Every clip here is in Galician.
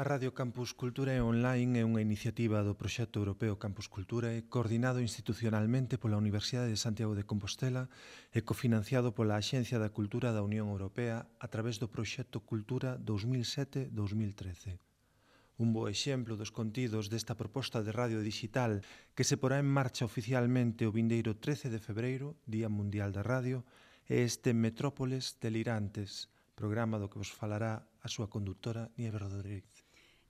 A Radio Campus Cultura e online é unha iniciativa do proxecto europeo Campus Cultura e coordinado institucionalmente pola Universidade de Santiago de Compostela e cofinanciado pola Axencia da Cultura da Unión Europea a través do proxecto Cultura 2007-2013. Un bo exemplo dos contidos desta proposta de radio digital que se porá en marcha oficialmente o vindeiro 13 de febreiro, Día Mundial da Radio, é este Metrópoles Delirantes, programa do que vos falará a súa conductora Nieve Rodríguez.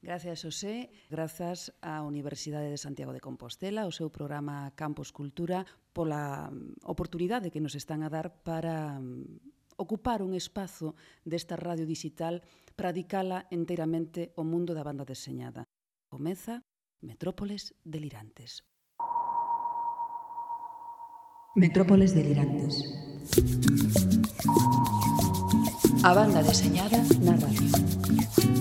Gracias, José. Grazas á Universidade de Santiago de Compostela, ao seu programa Campus Cultura, pola mm, oportunidade que nos están a dar para mm, ocupar un espazo desta radio digital para dedicala enteiramente ao mundo da banda deseñada. Comeza Metrópoles Delirantes. Metrópoles Delirantes. A banda deseñada na radio.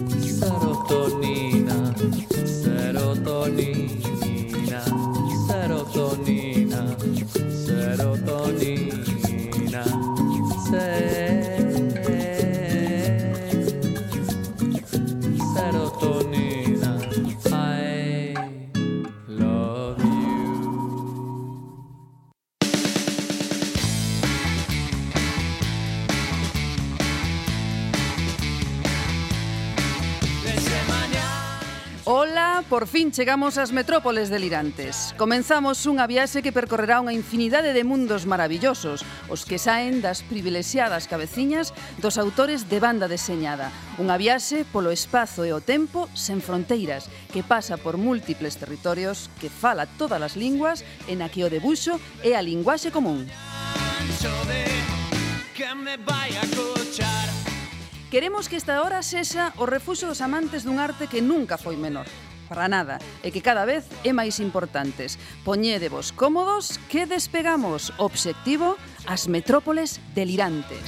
por fin chegamos ás metrópoles delirantes. Comenzamos unha viaxe que percorrerá unha infinidade de mundos maravillosos, os que saen das privilexiadas cabeciñas dos autores de banda deseñada. Unha viaxe polo espazo e o tempo sen fronteiras, que pasa por múltiples territorios, que fala todas as linguas, en a que o debuxo é a linguaxe común. Que me a Queremos que esta hora sexa o refuxo dos amantes dun arte que nunca foi menor, para nada, e que cada vez é máis importantes. Poñédevos cómodos que despegamos obxectivo as metrópoles delirantes.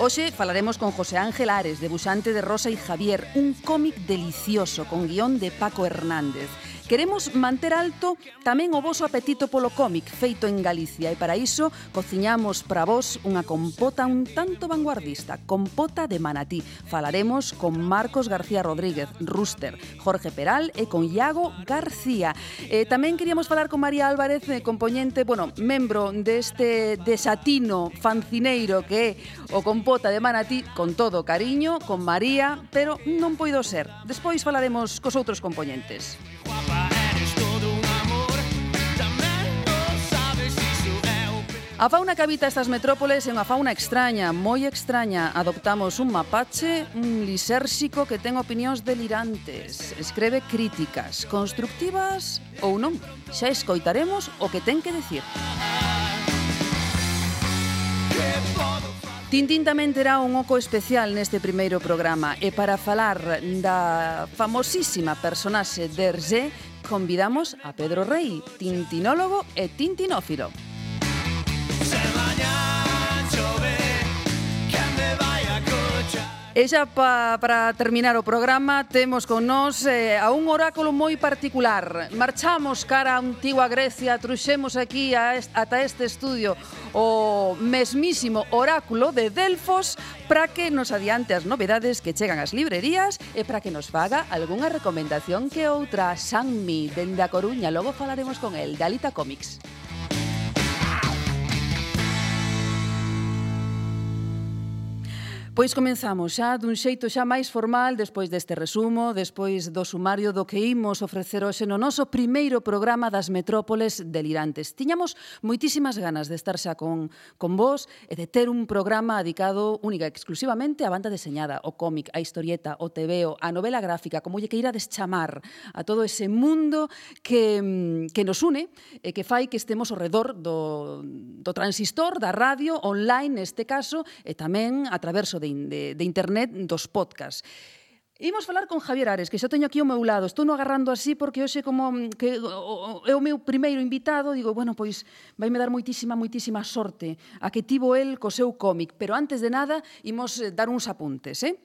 Hoxe falaremos con José Ángel Ares, debuxante de Rosa y Javier, un cómic delicioso con guión de Paco Hernández. Queremos manter alto tamén o voso apetito polo cómic feito en Galicia e para iso cociñamos para vos unha compota un tanto vanguardista, compota de manatí. Falaremos con Marcos García Rodríguez, Rúster, Jorge Peral e con Iago García. Eh, tamén queríamos falar con María Álvarez, eh, componente, bueno, membro deste desatino fancineiro que é o compota de manatí con todo cariño, con María, pero non poido ser. Despois falaremos cos outros componentes. A fauna que habita estas metrópoles é unha fauna extraña, moi extraña. Adoptamos un mapache, un lisérxico que ten opinións delirantes, escreve críticas, constructivas ou non. Xa escoitaremos o que ten que decir. Tintín tamén terá un oco especial neste primeiro programa e para falar da famosísima personaxe de Hergé convidamos a Pedro Rey, tintinólogo e tintinófilo. E xa pa, para terminar o programa temos con nós eh, a un oráculo moi particular. Marchamos cara a antigua Grecia, truxemos aquí a est, ata este estudio o mesmísimo oráculo de Delfos para que nos adiante as novedades que chegan ás librerías e para que nos faga algunha recomendación que outra Sanmi dende a Coruña. Logo falaremos con el, Dalita Comics. Pois comenzamos xa dun xeito xa máis formal despois deste resumo, despois do sumario do que imos ofrecer hoxe no noso primeiro programa das metrópoles delirantes. Tiñamos moitísimas ganas de estar xa con, con vos e de ter un programa dedicado única exclusivamente á banda deseñada, o cómic, a historieta, o tebeo, a novela gráfica, como lle que ir a deschamar a todo ese mundo que, mm, que nos une e que fai que estemos ao redor do, do transistor, da radio, online neste caso, e tamén a traverso de de, de internet dos podcast. Imos falar con Javier Ares, que xa teño aquí ao meu lado. Estou no agarrando así porque hoxe como mm, que é o meu primeiro invitado, digo, bueno, pois vaime dar moitísima, moitísima sorte a que tivo el co seu cómic. Pero antes de nada, imos eh, dar uns apuntes, eh?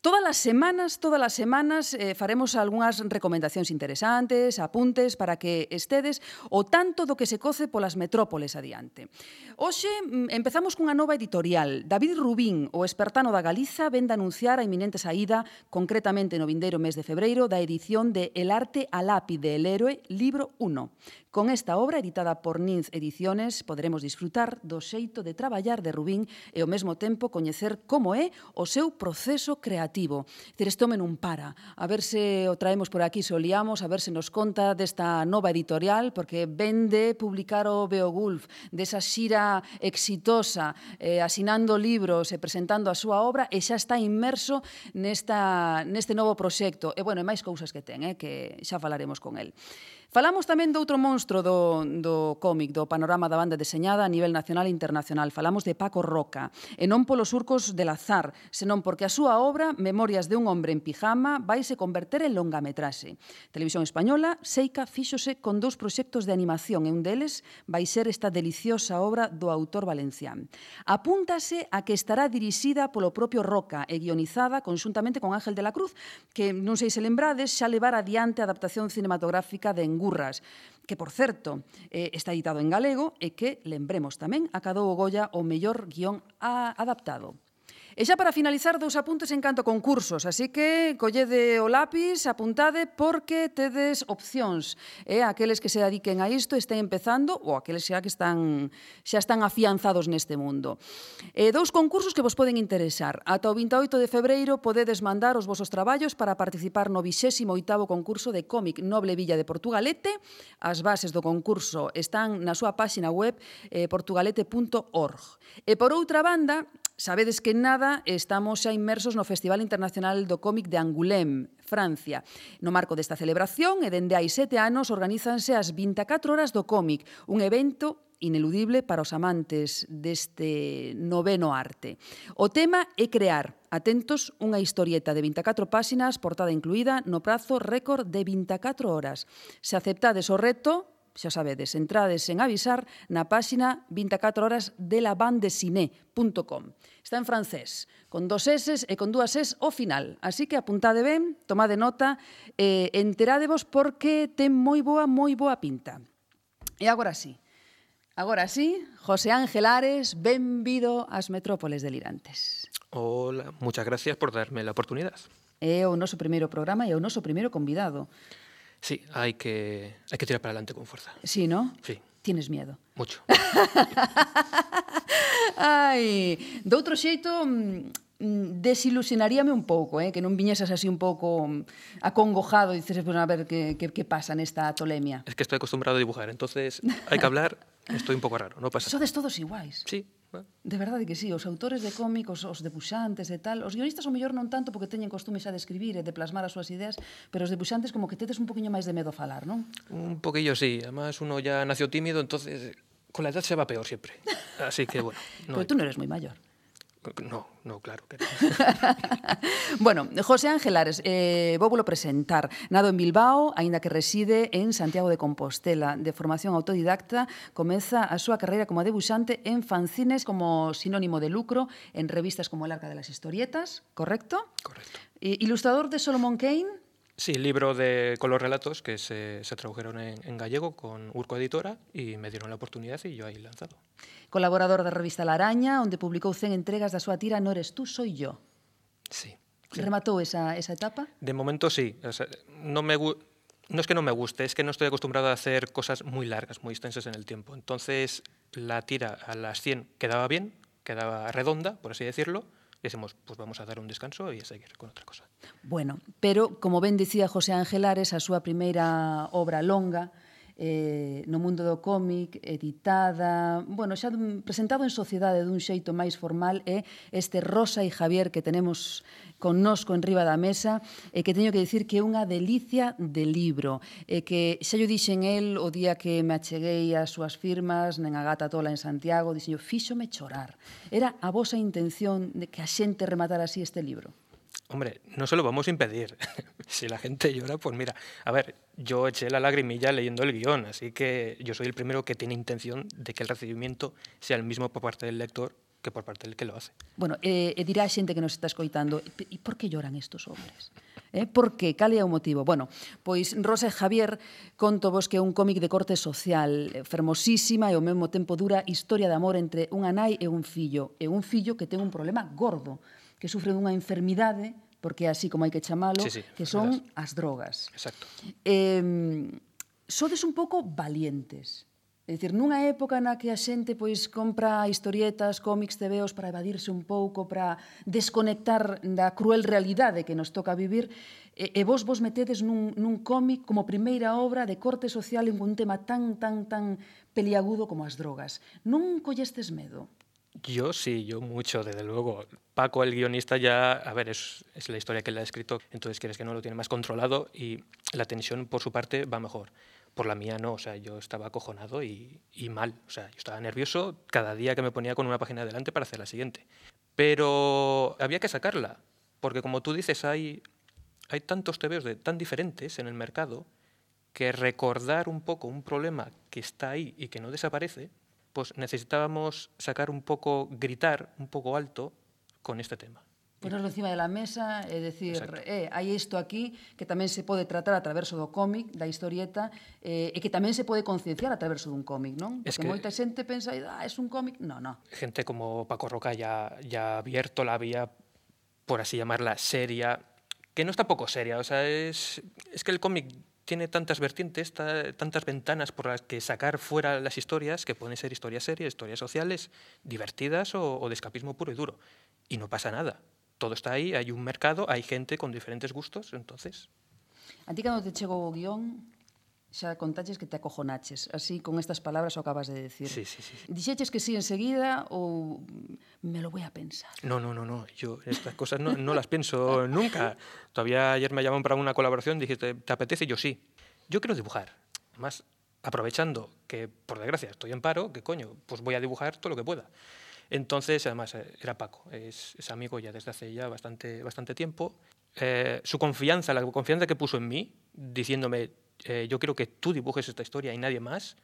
Todas as semanas, todas as semanas eh, faremos algunhas recomendacións interesantes, apuntes para que estedes o tanto do que se coce polas metrópoles adiante. Hoxe mm, empezamos cunha nova editorial. David Rubín, o espertano da Galiza, vende anunciar a iminente saída, concretamente no vindeiro mes de febreiro, da edición de El arte a lápide, el héroe, libro 1. Con esta obra, editada por Ninz Ediciones, poderemos disfrutar do xeito de traballar de Rubín e ao mesmo tempo coñecer como é o seu proceso creativo creativo. Decir, este home non para. A ver se o traemos por aquí, se o liamos, a ver se nos conta desta nova editorial, porque vende publicar o Beowulf, desa xira exitosa, eh, asinando libros e presentando a súa obra, e xa está inmerso nesta, neste novo proxecto. E, bueno, e máis cousas que ten, eh, que xa falaremos con el. Falamos tamén doutro monstro do, do cómic, do panorama da banda deseñada a nivel nacional e internacional. Falamos de Paco Roca, e non polos surcos del azar, senón porque a súa obra, Memorias de un hombre en pijama, vai se converter en longametraxe. Televisión Española, Seica, fíxose con dous proxectos de animación, e un deles vai ser esta deliciosa obra do autor valencián. Apúntase a que estará dirixida polo propio Roca e guionizada conxuntamente con Ángel de la Cruz, que non sei se lembrades, xa levar adiante a adaptación cinematográfica de Gungurras, que, por certo, eh, está editado en galego e que, lembremos tamén, acadou o Goya o mellor guión a, adaptado. E xa para finalizar, dous apuntes en canto a concursos, así que collede o lápis, apuntade, porque tedes opcións. E eh? aqueles que se dediquen a isto estén empezando ou aqueles xa que están xa están afianzados neste mundo. E dous concursos que vos poden interesar. Ata o 28 de febreiro podedes mandar os vosos traballos para participar no 28º concurso de cómic Noble Villa de Portugalete. As bases do concurso están na súa páxina web eh, portugalete.org. E por outra banda, Sabedes que nada estamos xa inmersos no Festival Internacional do Cómic de Angoulême, Francia. No marco desta celebración, e dende hai sete anos, organízanse as 24 horas do cómic, un evento ineludible para os amantes deste noveno arte. O tema é crear, atentos, unha historieta de 24 páxinas, portada incluída, no prazo récord de 24 horas. Se aceptades o reto, xa sabedes, entrades sen avisar na páxina 24 horas de lavandesine.com. Está en francés, con dos S e con dúas S o final. Así que apuntade ben, tomade nota, e eh, enterádevos porque ten moi boa, moi boa pinta. E agora sí, agora sí, José Ángel Ares, benvido ás metrópoles delirantes. Hola, muchas gracias por darme la oportunidad. É o noso primeiro programa e o noso primeiro convidado. Sí, hay que, hay que tirar para adelante con fuerza. Sí, ¿no? Sí. Tienes miedo. Mucho. Ai, de outro xeito, mm, mm, desilusionaríame un pouco, eh, que non viñesas así un pouco mm, acongojado e dices, pues, a ver que, que, que pasa nesta tolemia. Es que estoy acostumbrado a dibujar, entonces hai que hablar, estoy un pouco raro, no pasa. Sodes todos iguais. Sí, De verdade que sí, os autores de cómicos, os debuxantes e tal, os guionistas o mellor non tanto porque teñen costume xa de escribir e de plasmar as súas ideas, pero os debuxantes como que tedes un poquinho máis de medo a falar, non? Un poquillo sí, además uno ya nació tímido, entonces con la edad se va peor siempre. Así que bueno. No pero tú non eres moi maior. No, no, claro que non. bueno, José Ángel Ares, eh, vóvolo presentar. Nado en Bilbao, aínda que reside en Santiago de Compostela. De formación autodidacta, comeza a súa carreira como debuxante en fanzines como sinónimo de lucro, en revistas como El Arca de las Historietas, correcto? Correcto. Eh, ilustrador de Solomon Kane, Sí, libro de con los relatos que se, se tradujeron en, en, gallego con Urco Editora y me dieron la oportunidad y yo ahí lanzado. Colaborador da revista La Araña, onde publicou 100 entregas da súa tira No eres tú, soy yo. Sí. sí. Rematou esa, esa etapa? De momento sí. O sea, no, me, no es que no me guste, es que no estoy acostumbrado a hacer cosas muy largas, muy extensas en el tiempo. Entonces la tira a las 100 quedaba bien, quedaba redonda, por así decirlo, decimos, pues vamos a dar un descanso e a seguir con outra cosa. Bueno, pero como ben dicía José Ángel Ares, a súa primeira obra longa, eh, no mundo do cómic, editada, bueno, xa presentado en sociedade dun xeito máis formal é este Rosa e Javier que tenemos connosco en riba da mesa e eh, que teño que dicir que é unha delicia de libro e eh, que xa yo dixen el o día que me acheguei ás súas firmas nen a gata tola en Santiago dixen yo, fíxome chorar era a vosa intención de que a xente rematara así este libro? Hombre, no se lo vamos a impedir. si la gente llora, pues mira, a ver, yo eché la lagrimilla leyendo el guion, así que yo soy el primero que tiene intención de que el recibimiento sea el mismo por parte del lector que por parte del que lo hace. Bueno, e, e dirá a que nos está escoitando, e por que lloran estos hombres? Eh? Por que? Cal é o motivo? Bueno, pois Rosa e Javier conto vos que un cómic de corte social, eh, fermosísima e ao mesmo tempo dura historia de amor entre unha nai e un fillo. E un fillo que ten un problema gordo, que sufre dunha enfermidade, porque así como hai que chamalo, sí, sí, que son verás. as drogas. Exacto. Eh, sodes un pouco valientes. É dicir, nunha época na que a xente pois compra historietas, cómics, tebeos para evadirse un pouco, para desconectar da cruel realidade que nos toca vivir, e, e vos vos metedes nun, nun cómic como primeira obra de corte social en un tema tan, tan, tan peliagudo como as drogas. Non collestes medo? Yo sí, yo mucho, desde luego. Paco, el guionista, ya, a ver, es, es la historia que él ha escrito, entonces quieres que no lo tiene más controlado y la tensión por su parte va mejor. Por la mía no, o sea, yo estaba acojonado y, y mal, o sea, yo estaba nervioso cada día que me ponía con una página adelante para hacer la siguiente. Pero había que sacarla, porque como tú dices, hay, hay tantos tebeos de, tan diferentes en el mercado que recordar un poco un problema que está ahí y que no desaparece, pues necesitábamos sacar un poco, gritar un poco alto con este tema. Ponerlo encima de la mesa, é dicir, eh, eh hai isto aquí que tamén se pode tratar a traverso do cómic, da historieta, eh, e que tamén se pode concienciar a traverso dun cómic, non? Porque es que moita xente pensa, ah, es un cómic, no, no. Gente como Paco Roca ya, ya abierto la vía, por así llamarla, seria, que no está poco seria, o sea, es, es que el cómic tiene tantas vertientes, ta- tantas ventanas por las que sacar fuera las historias, que pueden ser historias serias, historias sociales, divertidas o, o de escapismo puro y duro. Y no pasa nada. Todo está ahí, hay un mercado, hay gente con diferentes gustos, entonces A ti cando te chegou o guion, xa contaches que te acojonaches, así con estas palabras o acabas de decir. Sí, sí, sí. Dixeches que sí enseguida ou me lo voy a pensar. No, no, no, no. Yo estas cosas no, no las pienso nunca. Todavía ayer me llamaron para una colaboración, dijiste, ¿te apetece? Yo sí. Yo quiero dibujar. Además, aprovechando que, por desgracia, estoy en paro, que coño, pues voy a dibujar todo lo que pueda. Entonces, además, eh, era Paco, es, es amigo ya desde hace ya bastante, bastante tiempo. Eh, su confianza, la confianza que puso en mí, diciéndome, eh, yo quiero que tú dibujes esta historia y nadie más,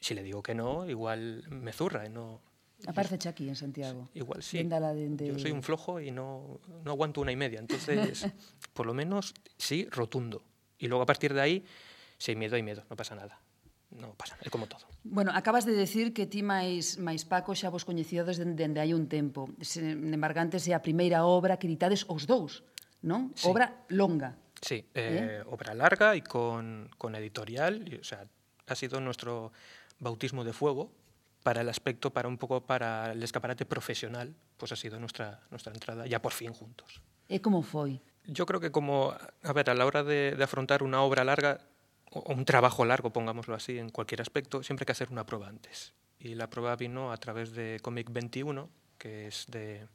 si le digo que no, igual me zurra y no... Aparece Chucky en Santiago. Igual sí. De, de... Yo soy un flojo y no, no aguanto una y media. Entonces, por lo menos sí, rotundo. Y luego a partir de ahí, sí, miedo y miedo, no pasa nada. No pasa, é como todo. Bueno, acabas de decir que ti máis, máis Paco xa vos coñecidodes dende, dende hai un tempo. Sen embargo, antes é a primeira obra que editades os dous, non? Sí. Obra longa. Sí, eh, obra larga y con, con editorial. y, o sea, ha sido nuestro bautismo de fuego para el aspecto, para un poco para el escaparate profesional, pues ha sido nuestra, nuestra entrada ya por fin juntos. E como foi? Yo creo que como, a ver, a la hora de, de afrontar una obra larga, o un trabajo largo, pongámoslo así, en cualquier aspecto, siempre hay que hacer una prueba antes. Y la prueba vino a través de Comic 21, que es, de,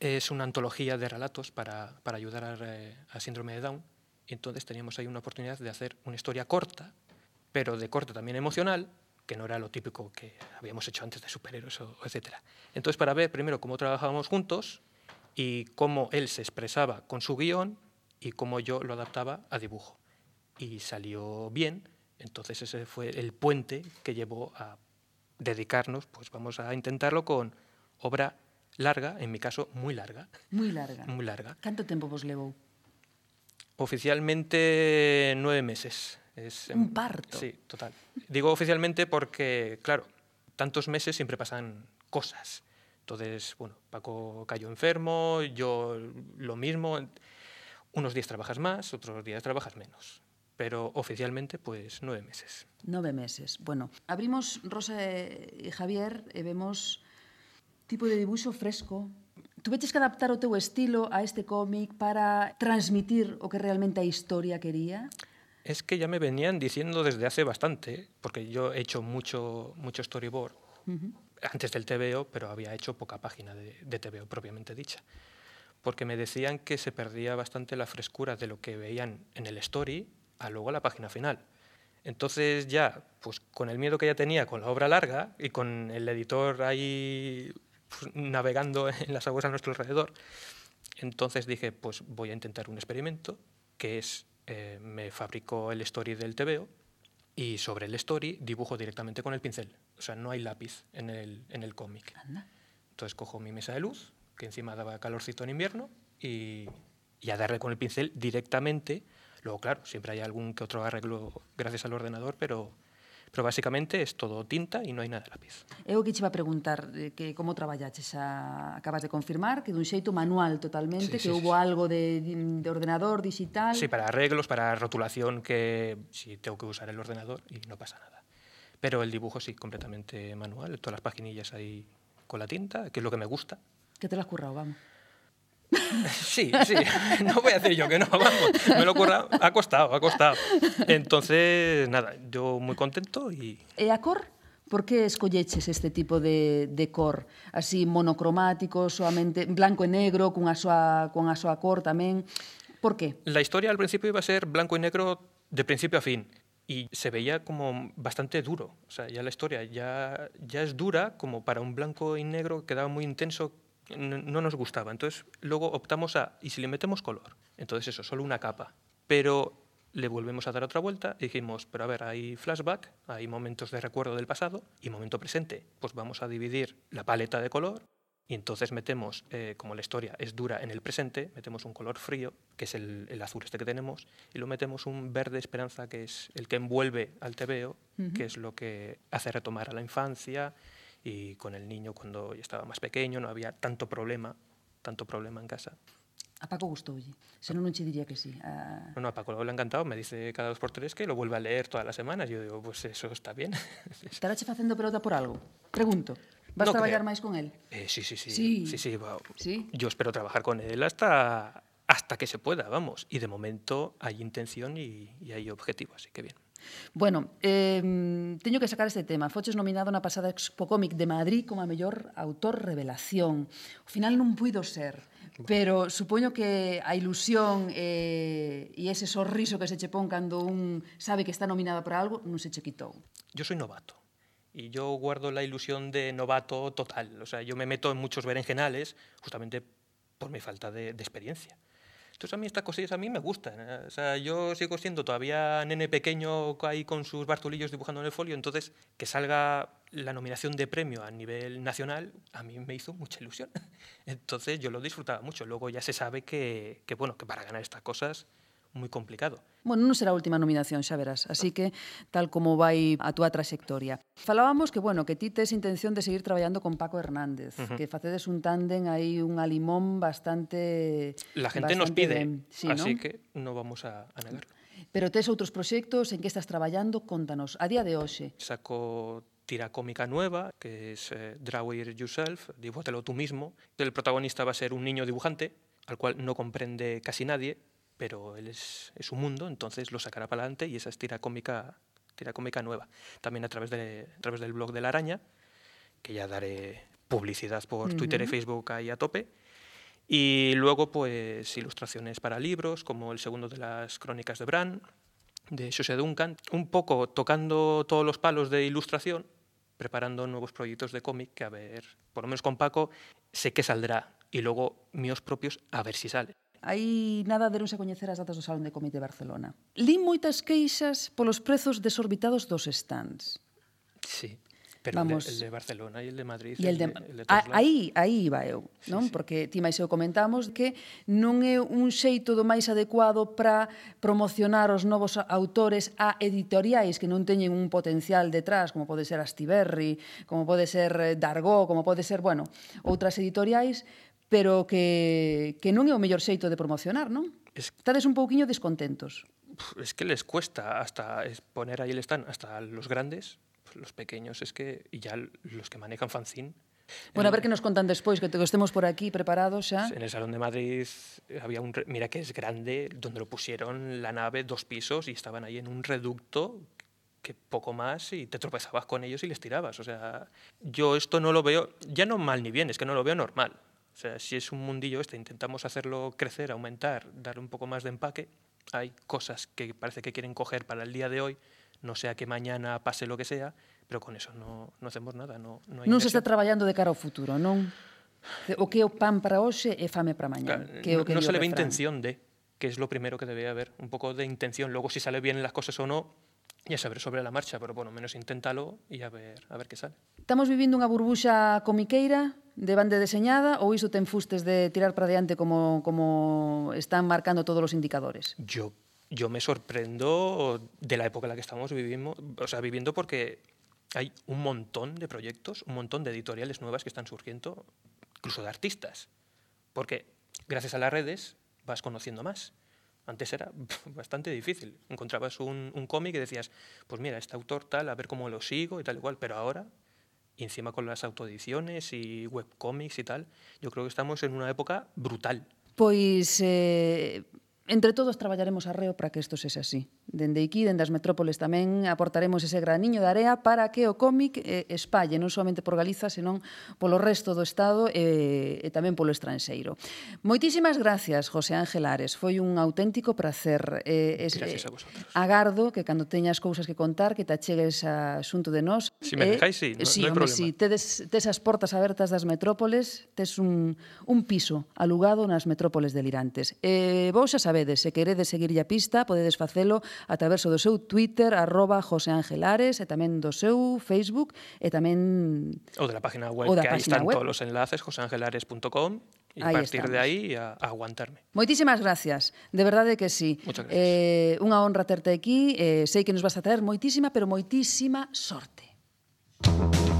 es una antología de relatos para, para ayudar a, eh, a síndrome de Down. Entonces teníamos ahí una oportunidad de hacer una historia corta, pero de corte también emocional, que no era lo típico que habíamos hecho antes de superhéroes etcétera. Entonces, para ver primero cómo trabajábamos juntos y cómo él se expresaba con su guion y cómo yo lo adaptaba a dibujo. Y salió bien, entonces ese fue el puente que llevó a dedicarnos, pues vamos a intentarlo con obra larga, en mi caso muy larga, Moi larga. muy larga. Canto tempo vos levou? Oficialmente nueve meses. Es, Un parto. Sí, total. Digo oficialmente porque, claro, tantos meses siempre pasan cosas. Entonces, bueno, Paco cayó enfermo, yo lo mismo. Unos días trabajas más, otros días trabajas menos. Pero oficialmente, pues nueve meses. Nove meses. Bueno, abrimos Rosa e Javier e vemos tipo de dibuixo fresco. Tuveches que adaptar o teu estilo a este cómic para transmitir o que realmente a historia quería? Es que ya me venían diciendo desde hace bastante, porque yo he hecho mucho, mucho storyboard antes del TVO, pero había hecho poca página de, de TVO propiamente dicha. Porque me decían que se perdía bastante la frescura de lo que veían en el story a luego a la página final. Entonces ya, pues con el miedo que ya tenía con la obra larga y con el editor ahí pues, navegando en las aguas a nuestro alrededor, entonces dije, pues voy a intentar un experimento, que es, eh, me fabrico el story del TVO y sobre el story dibujo directamente con el pincel. O sea, no hay lápiz en el, en el cómic. Entonces cojo mi mesa de luz, que encima daba calorcito en invierno, y, y a darle con el pincel directamente. Luego, claro, siempre hay algún que otro arreglo gracias al ordenador, pero, Pero basicamente es todo tinta e non hai nada de lápiz. Eu que che iba a preguntar eh, que como traballaches a... acabas de confirmar que dun xeito manual totalmente, sí, que sí, hubo sí. algo de, de ordenador digital. Sí, para arreglos, para rotulación que si sí, tengo que usar el ordenador e non pasa nada. Pero el dibujo sí, completamente manual, todas las paginillas aí con la tinta, que es lo que me gusta. Que te lo has currado, vamos. Sí, sí. No voy a decir yo que no, vamos. Me lo ocurra, ha costado, ha costado. Entonces, nada, yo muy contento y... E a cor? Por que escolleches este tipo de, de cor? Así monocromático, solamente blanco e negro, cunha súa, cunha súa cor tamén. Por qué? La historia al principio iba a ser blanco y negro de principio a fin. Y se veía como bastante duro. O sea, ya la historia ya, ya es dura, como para un blanco y negro quedaba muy intenso, no, no nos gustaba. Entonces luego optamos a, ¿y si le metemos color? Entonces eso, solo una capa. Pero le volvemos a dar otra vuelta y dijimos, pero a ver, hay flashback, hay momentos de recuerdo del pasado y momento presente. Pues vamos a dividir la paleta de color y entonces metemos, eh, como la historia es dura en el presente, metemos un color frío, que es el, el azul este que tenemos, y lo metemos un verde esperanza, que es el que envuelve al tebeo, que es lo que hace retomar a la infancia, y con el niño cuando estaba más pequeño no había tanto problema, tanto problema en casa. A Paco gustoulle. Se non non che diría que sí. A... No, no, a Paco le ha encantado, me dice cada dos por tres que lo vuelve a leer todas las semanas. Yo digo, pues eso está bien. Estará che facendo pelota por algo? Pregunto. Vas No traballar máis con él? Eh, sí, sí, sí. Sí. sí, sí. Yo espero trabajar con él hasta, hasta que se pueda, vamos. Y de momento hay intención y, y hay objetivo, así que bien. Bueno, eh, teño que sacar este tema. Foches nominado na pasada Expo Cómic de Madrid como a mellor autor revelación. Ao final non puido ser, pero supoño que a ilusión eh, e ese sorriso que se che pon cando un sabe que está nominado para algo non se che quitou. Yo soy novato y yo guardo la ilusión de novato total. O sea, yo me meto en muchos berenjenales justamente por mi falta de, de experiencia. Entonces a mí estas cosillas a mí me gustan. ¿eh? O sea, yo sigo siendo todavía nene pequeño ahí con sus bartolillos dibujando en el folio, entonces que salga la nominación de premio a nivel nacional a mí me hizo mucha ilusión. Entonces yo lo disfrutaba mucho. Luego ya se sabe que, que bueno, que para ganar estas cosas muy complicado. Bueno, non será a última nominación, xa verás. Así que, tal como vai a túa trayectoria. Falábamos que, bueno, que ti tes intención de seguir traballando con Paco Hernández, uh -huh. que facedes un tándem aí, un alimón bastante... La gente bastante nos pide, ben. sí, así ¿no? que no vamos a, a negarlo. Pero tes outros proxectos en que estás traballando, contanos, a día de hoxe. Saco tira cómica nueva, que es eh, Draw It Yourself, dibújatelo tú mismo. El protagonista va a ser un niño dibujante, al cual no comprende casi nadie, pero él es, es su mundo, entonces lo sacará para adelante y esa es tira cómica, tira cómica nueva. También a través, de, a través del blog de La Araña, que ya daré publicidad por uh -huh. Twitter y Facebook ahí a tope. Y luego, pues, ilustraciones para libros, como el segundo de las crónicas de Bran, de José Duncan, un poco tocando todos los palos de ilustración, preparando nuevos proyectos de cómic, que a ver, por lo menos con Paco, sé que saldrá, y luego míos propios, a ver si sale. Aí nada deronse a coñecer as datas do Salón de Comité de Barcelona. Lin moitas queixas polos prezos desorbitados dos stands. Sí. Pero Vamos. El, de, el de Barcelona e el de Madrid. E el de, el de aí, aí iba eu, sí, non? Sí. Porque ti máis eu comentamos que non é un xeito do máis adecuado para promocionar os novos autores a editoriais que non teñen un potencial detrás, como pode ser Astiberri, como pode ser eh, Dargó, como pode ser, bueno, outras editoriais, pero que, que non é o mellor xeito de promocionar, non? Es... Estades un pouquiño descontentos. Es que les cuesta hasta poner ahí el stand, hasta los grandes, los pequeños es que y ya los que manejan fanzine Bueno, a ver que nos contan despois, que, te, que estemos por aquí preparados xa. En el Salón de Madrid había un... Mira que es grande, donde lo pusieron la nave, dos pisos, y estaban ahí en un reducto que poco más y te tropezabas con ellos y les tirabas. O sea, yo esto no lo veo, ya no mal ni bien, es que no lo veo normal. O sea, si es un mundillo este, intentamos hacerlo crecer, aumentar, dar un poco más de empaque, hay cosas que parece que quieren coger para el día de hoy, no sea que mañana pase lo que sea, pero con eso no, no hacemos nada. No, no, hay non se está traballando de cara ao futuro, non? O que é o pan para hoxe é fame para mañá. Claro, que é o que no, no se le ve intención de, que es lo primero que debe haber, un poco de intención. Luego si sale bien las cosas o no, y a saber sobre la marcha, pero bueno, menos inténtalo y a ver, a ver qué sale. Estamos vivindo unha burbuxa comiqueira de banda deseñada ou iso ten fustes de tirar para diante como, como están marcando todos os indicadores? Yo, yo me sorprendo de la época en la que estamos viviendo, o sea, viviendo porque hay un montón de proyectos, un montón de editoriales nuevas que están surgiendo, incluso de artistas. Porque gracias a las redes vas conociendo más. Antes era bastante difícil. Encontrabas un, cómic y decías, pues mira, este autor tal, a ver cómo lo sigo y tal igual, pero ahora, y encima con las autoediciones y webcomics y tal, yo creo que estamos en una época brutal. Pois eh, Entre todos traballaremos arreo para que isto sexa así. Dende aquí, dende as metrópoles tamén, aportaremos ese graniño de area para que o cómic eh, espalle non somente por Galiza, senón polo resto do Estado eh, e tamén polo estranxeiro. Moitísimas gracias, José Ángel Ares. Foi un auténtico prazer. Eh, es, gracias a eh, vosotros. Agardo que cando teñas cousas que contar, que te achegues a xunto de nós. Si me eh, dejáis, sí, no, sí, no hai problema. Si tedes, tes as portas abertas das metrópoles, tes un, un piso alugado nas metrópoles delirantes. Eh, vou xa saber sabedes, se queredes seguirlle a pista, podedes facelo a través do seu Twitter, arroba José Ángel Ares, e tamén do seu Facebook, e tamén... Ou da página web, da que aí están web. todos os enlaces, joseangelares.com, E a partir estamos. de aí a, a aguantarme. Moitísimas gracias, de verdade que sí. Eh, unha honra terte aquí, eh, sei que nos vas a traer moitísima, pero moitísima sorte. Música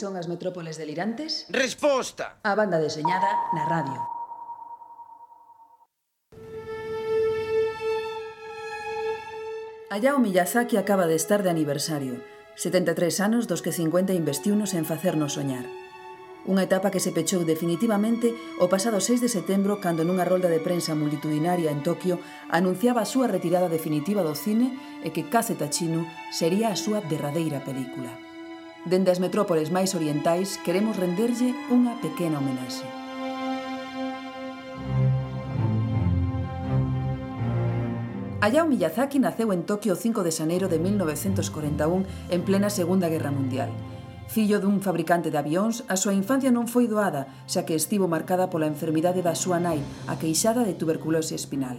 son as metrópoles delirantes? Resposta! A banda deseñada na radio. Hayao Miyazaki acaba de estar de aniversario, 73 anos dos que 50 investiunos en facernos soñar. Unha etapa que se pechou definitivamente o pasado 6 de setembro cando nunha rolda de prensa multitudinaria en Tokio anunciaba a súa retirada definitiva do cine e que Kaze Tachino sería a súa derradeira película. Dende as metrópoles máis orientais queremos renderlle unha pequena homenaxe. Hayao Miyazaki naceu en Tokio o 5 de xaneiro de 1941 en plena Segunda Guerra Mundial. Fillo dun fabricante de avións, a súa infancia non foi doada, xa que estivo marcada pola enfermidade da súa nai, aqueixada de tuberculose espinal.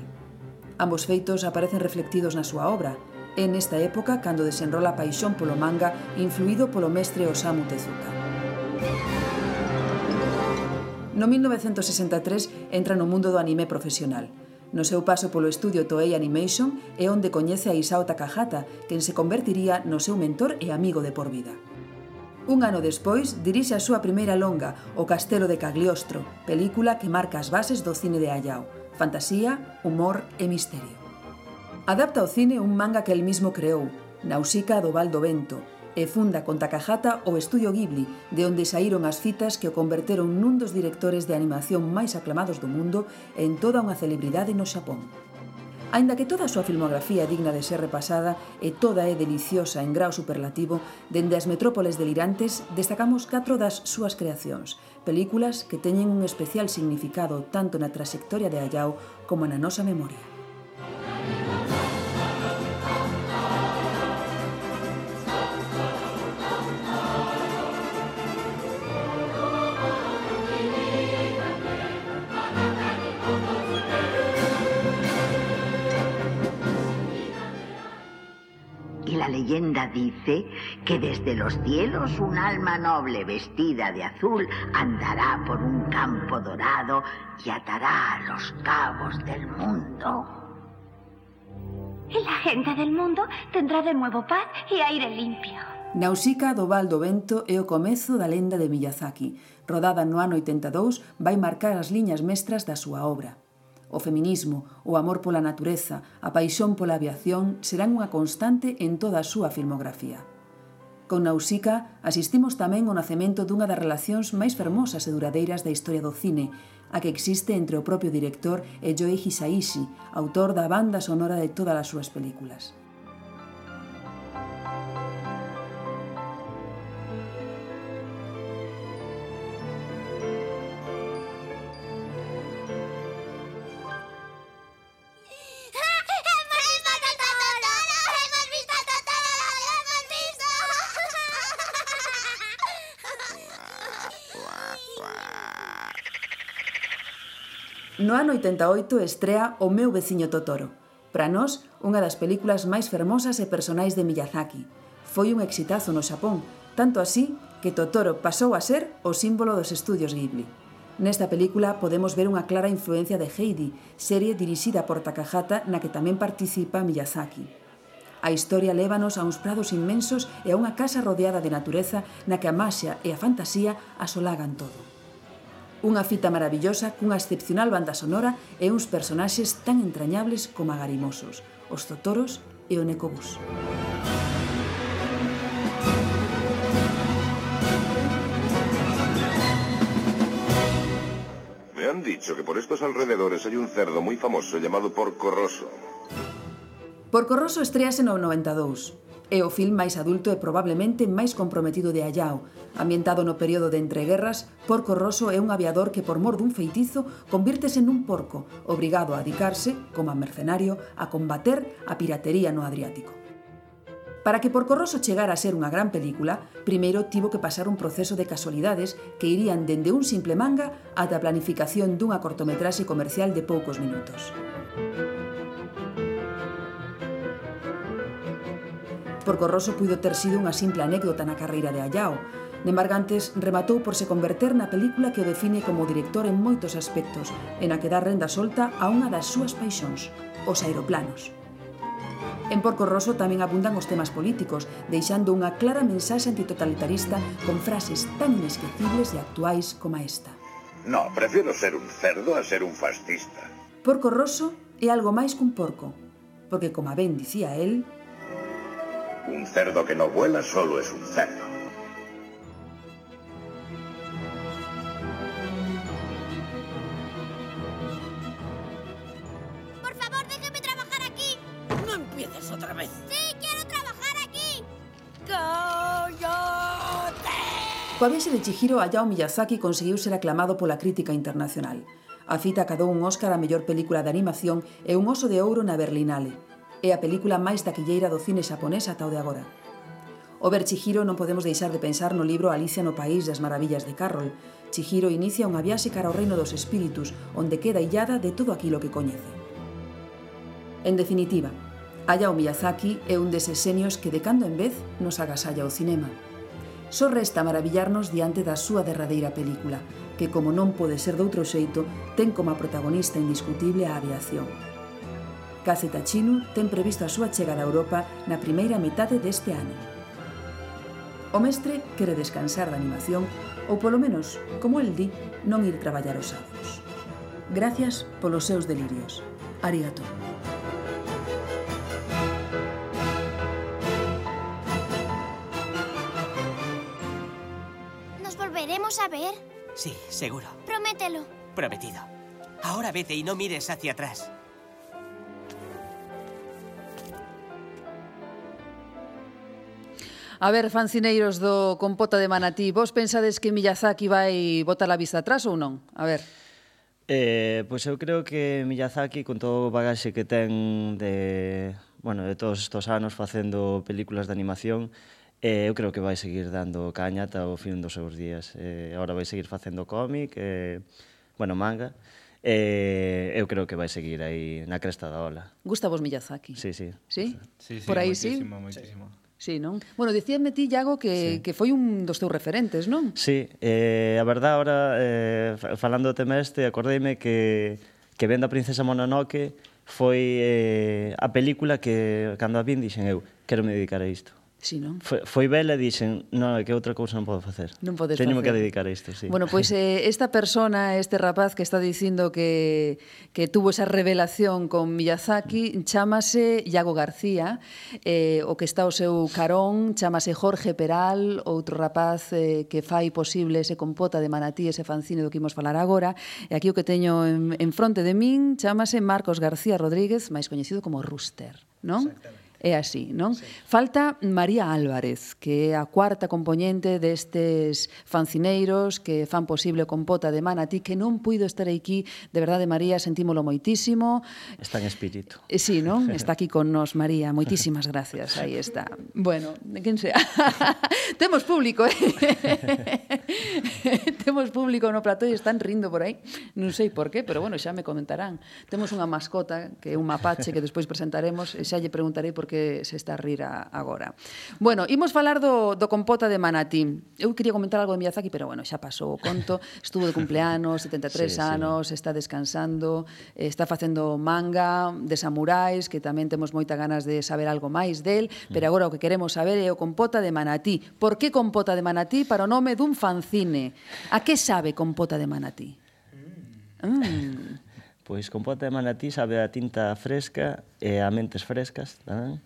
Ambos feitos aparecen reflectidos na súa obra, É nesta época cando desenrola a paixón polo manga influído polo mestre Osamu Tezuka. No 1963 entra no mundo do anime profesional. No seu paso polo estudio Toei Animation é onde coñece a Isao Takahata, quen se convertiría no seu mentor e amigo de por vida. Un ano despois, dirixe a súa primeira longa, O Castelo de Cagliostro, película que marca as bases do cine de Hayao, fantasía, humor e misterio. Adapta ao cine un manga que el mismo creou, Nausica do Val do Vento, e funda con Takahata o Estudio Ghibli, de onde saíron as fitas que o converteron nun dos directores de animación máis aclamados do mundo e en toda unha celebridade no Xapón. Ainda que toda a súa filmografía é digna de ser repasada e toda é deliciosa en grau superlativo, dende as metrópoles delirantes destacamos catro das súas creacións, películas que teñen un especial significado tanto na trayectoria de Hayao como na nosa memoria. leyenda dice que desde los cielos un alma noble vestida de azul andará por un campo dorado y atará a los cabos del mundo. La gente del mundo tendrá de nuevo paz e aire limpio. Nausica do Val do Vento é o comezo da lenda de Miyazaki. Rodada no ano 82, vai marcar as liñas mestras da súa obra. O feminismo, o amor pola natureza, a paixón pola aviación serán unha constante en toda a súa filmografía. Con Nausica asistimos tamén ao nacemento dunha das relacións máis fermosas e duradeiras da historia do cine, a que existe entre o propio director e Joe Hisaishi, autor da banda sonora de todas as súas películas. No ano 88 estrea O meu veciño Totoro. Para nós, unha das películas máis fermosas e personais de Miyazaki. Foi un exitazo no Xapón, tanto así que Totoro pasou a ser o símbolo dos estudios Ghibli. Nesta película podemos ver unha clara influencia de Heidi, serie dirixida por Takahata na que tamén participa Miyazaki. A historia lévanos a uns prados inmensos e a unha casa rodeada de natureza na que a maxia e a fantasía asolagan todo. Unha fita maravillosa cunha excepcional banda sonora e uns personaxes tan entrañables como agarimosos, os totoros e o necobús. Me han dicho que por estos alrededores hay un cerdo moi famoso llamado Porco Rosso. Porco Rosso estrease no 92. É o film máis adulto e probablemente máis comprometido de Allao. Ambientado no período de entreguerras, Porco Rosso é un aviador que por mor dun feitizo convírtese nun porco, obrigado a adicarse, como a mercenario, a combater a piratería no Adriático. Para que Porco Rosso chegara a ser unha gran película, primeiro tivo que pasar un proceso de casualidades que irían dende un simple manga ata a planificación dunha cortometraxe comercial de poucos minutos. porque o Rosso puido ter sido unha simple anécdota na carreira de Hayao. Nembargantes rematou por se converter na película que o define como director en moitos aspectos, e na que dá renda solta a unha das súas paixóns, os aeroplanos. En Porco Rosso tamén abundan os temas políticos, deixando unha clara mensaxe antitotalitarista con frases tan inesquecibles e actuais como esta. No, prefiero ser un cerdo a ser un fascista. Porco Rosso é algo máis cun porco, porque, como ben dicía el, Un cerdo que no vuela solo es un cerdo. Por favor, déjeme trabajar aquí. No empieces otra vez. Sí, quiero trabajar aquí. Coa viaxe de Chihiro, Hayao Miyazaki conseguiu ser aclamado pola crítica internacional. A fita cadou un Óscar a mellor película de animación e un oso de ouro na Berlinale. é a película máis taquilleira do cine xaponés ata o de agora. Over Chihiro non podemos deixar de pensar no libro Alicia no País das Maravillas de Carroll. Chihiro inicia unha viaxe cara ao reino dos espíritus, onde queda illada de todo aquilo que coñece. En definitiva, Hayao Miyazaki é un deses senios que de cando en vez nos agasalla o cinema. Só resta maravillarnos diante da súa derradeira película, que como non pode ser doutro xeito, ten como protagonista indiscutible a aviación. Caseta Chinu ten previsto a súa chegada a Europa na primeira metade deste ano. O mestre quere descansar da animación ou polo menos, como el di, non ir traballar os sábados. Gracias polos seus delirios. Arigato. Nos volveremos a ver. Sí, seguro. Promételo. Prometido. Ahora vete y no mires hacia atrás. A ver, fancineiros do Compota de Manatí, vos pensades que Miyazaki vai botar a vista atrás ou non? A ver. Eh, pois eu creo que Miyazaki, con todo o bagaxe que ten de, bueno, de todos estos anos facendo películas de animación, eh, eu creo que vai seguir dando caña ata o fin dos seus días. Eh, agora vai seguir facendo cómic, eh, bueno, manga. Eh, eu creo que vai seguir aí na cresta da ola. Gusta vos Miyazaki? Sí, sí. Sí? sí, sí Por aí sí? Moitísimo, moitísimo. Sí. Sí, non? Bueno, dicíame ti, Iago, que, sí. que foi un dos teus referentes, non? Sí, eh, a verdade, ahora, eh, falando do tema este, acordeime que, que vendo a Princesa Mononoke foi eh, a película que, cando a vin, dixen eu, quero me dedicar a isto. Sí, non? Foi, foi bela e dixen, non, que outra cousa non podo facer. Non podes Teño facer. que dedicar a isto, sí. Bueno, pois pues, eh, esta persona, este rapaz que está dicindo que, que tuvo esa revelación con Miyazaki, chamase Iago García, eh, o que está o seu carón, chamase Jorge Peral, outro rapaz eh, que fai posible ese compota de manatí, ese fanzine do que imos falar agora, e aquí o que teño en, en fronte de min chamase Marcos García Rodríguez, máis coñecido como Rooster, non? Exactamente é así, non? Sí. Falta María Álvarez, que é a cuarta componente destes fancineiros que fan posible compota de Manatí, que non puido estar aquí, de verdade, María, sentímolo moitísimo. Está en espírito. Eh, sí, non? Está aquí con nos, María. Moitísimas gracias. Aí está. Bueno, quen sea. Temos público, eh? Temos público no plató e están rindo por aí. Non sei por qué, pero bueno, xa me comentarán. Temos unha mascota, que é un mapache, que despois presentaremos, e xa lle preguntarei por que se está a rir a, agora. Bueno, imos falar do, do compota de Manatí. Eu quería comentar algo de Miyazaki, pero bueno, xa pasou o conto. Estuvo de cumpleanos, 73 sí, anos, sí. está descansando, está facendo manga de samurais, que tamén temos moita ganas de saber algo máis del, mm. pero agora o que queremos saber é o compota de Manatí. Por que compota de Manatí para o nome dun fanzine? A que sabe compota de Manatí? Mm. mm. Pois compota de manatí sabe a tinta fresca e a mentes frescas tamén.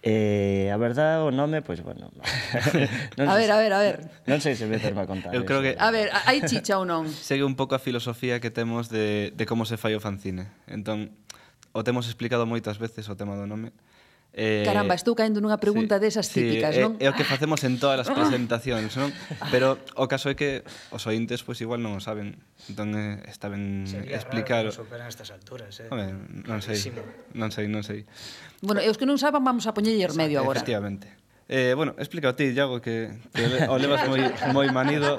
Eh, a verdade, o nome, pois, bueno... non a ver, a ver, a ver. Non sei se meterme a contar. Eu creo que... A ver, hai chicha ou non? Segue un pouco a filosofía que temos de, de como se fai o fanzine. Entón, o temos explicado moitas veces o tema do nome, Eh, Caramba, estou caendo nunha pregunta sí, desas típicas, sí, non? É, é o que facemos en todas as presentacións, non? Pero o caso é que os ointes pois igual non o saben. Entón eh, está ben Sería explicar. Sería superan estas alturas, eh? Ver, non sei. Clarísimo. Non sei, non sei. Bueno, e os que non saban vamos a poñerlle remedio agora. Efectivamente. Eh, bueno, explica ti, Iago, que te o levas moi, moi manido.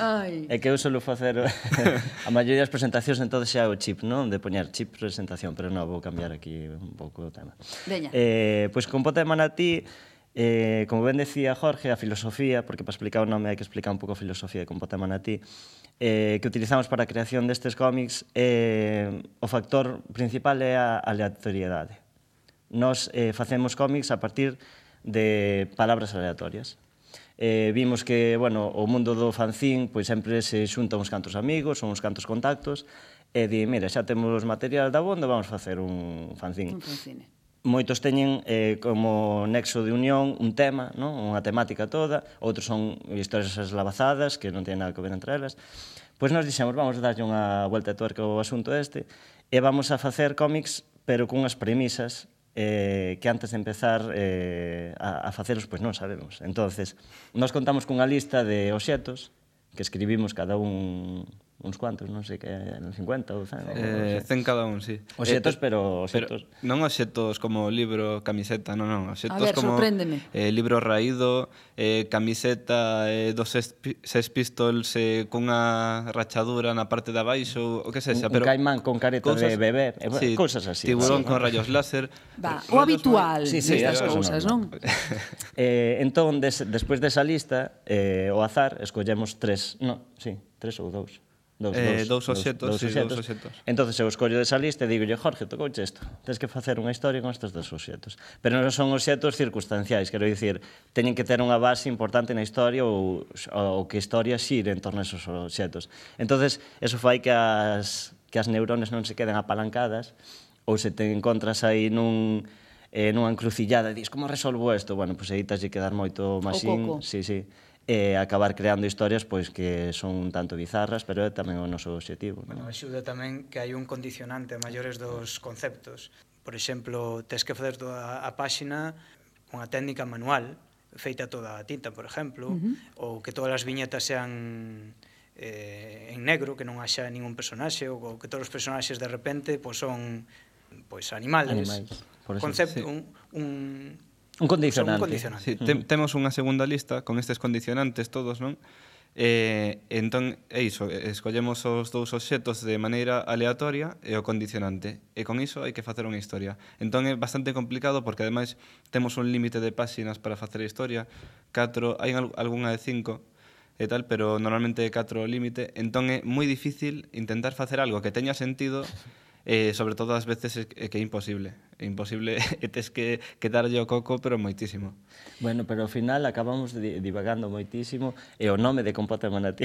Ai. É que eu solo facer a maioría das presentacións, entón xa o chip, non? De poñer chip presentación, pero non, vou cambiar aquí un pouco o tema. Veña. Eh, pois con Pota de Manatí, eh, como ben decía Jorge, a filosofía, porque para explicar o nome hai que explicar un pouco a filosofía de Compota de Manatí, eh, que utilizamos para a creación destes cómics, eh, o factor principal é a aleatoriedade. Nos eh, facemos cómics a partir de palabras aleatorias. Eh, vimos que bueno, o mundo do fanzín pois sempre se xunta uns cantos amigos, uns cantos contactos, e di, mira, xa temos material da bonda, vamos facer un fanzín. Un fanzine. Moitos teñen eh, como nexo de unión un tema, non? unha temática toda, outros son historias eslavazadas que non teñen nada que ver entre elas. Pois nos dixemos, vamos a darlle unha vuelta de tuerca ao asunto este e vamos a facer cómics pero cunhas premisas eh, que antes de empezar eh, a, a facelos, pois non sabemos. entonces nós contamos cunha lista de obxetos que escribimos cada un uns cuantos, non sei que, 50 ou 100. Eh, 100 cada un, sí. Oxetos, eh, pero oxetos. Pero non oxetos como libro, camiseta, non, non, oxetos ver, como eh, libro raído, eh, camiseta eh, dos Sex Pistols eh, cunha rachadura na parte de abaixo, o que sexa, pero un caimán con careta cosas, de bebé, eh, sí, cousas así. Tiburón sí. con rayos láser. Va, o habitual sí, sí, destas cousas, non? non? eh, entón, des, despois desa lista, eh, o azar, escollemos tres, no, sí, tres ou dous Dous, eh, dous, obxetos, dous, sí, dous oxetos. Entón, eu escollo desa lista e digo, Jorge, tocouche isto. Tens que facer unha historia con estes dos obxetos. Pero non son obxetos circunstanciais, quero dicir, teñen que ter unha base importante na historia ou, ou que a historia xire en torno a esos obxetos. Entonces, eso fai que as, que as neuronas non se queden apalancadas ou se te encontras aí nun eh, nunha encrucillada e dis, como resolvo isto? Bueno, pois pues, aí tás de quedar moito máis in... Sí, sí e acabar creando historias pois que son un tanto bizarras, pero é tamén o noso obxectivo. Non? Bueno, axuda tamén que hai un condicionante a maiores dos conceptos. Por exemplo, tes que facer toda a páxina con a técnica manual, feita toda a tinta, por exemplo, uh -huh. ou que todas as viñetas sean eh, en negro, que non haxa ningún personaxe, ou que todos os personaxes de repente pois, son pois animales. animais. Por exemplo, concepto, sí. un, un, Un condicionante. Son un condicionante. Sí, mm. te, temos unha segunda lista con estes condicionantes todos, non? Eh, entón, é iso, escollemos os dous obxetos de maneira aleatoria e o condicionante. E con iso hai que facer unha historia. Entón é bastante complicado porque ademais temos un límite de páxinas para facer a historia, 4, hai algunha de 5 e tal, pero normalmente é 4 o límite, entón é moi difícil intentar facer algo que teña sentido eh, sobre todo as veces é que é imposible. É imposible e tes que, que darlle o coco, pero moitísimo. Bueno, pero ao final acabamos divagando moitísimo e o nome de compota manatí.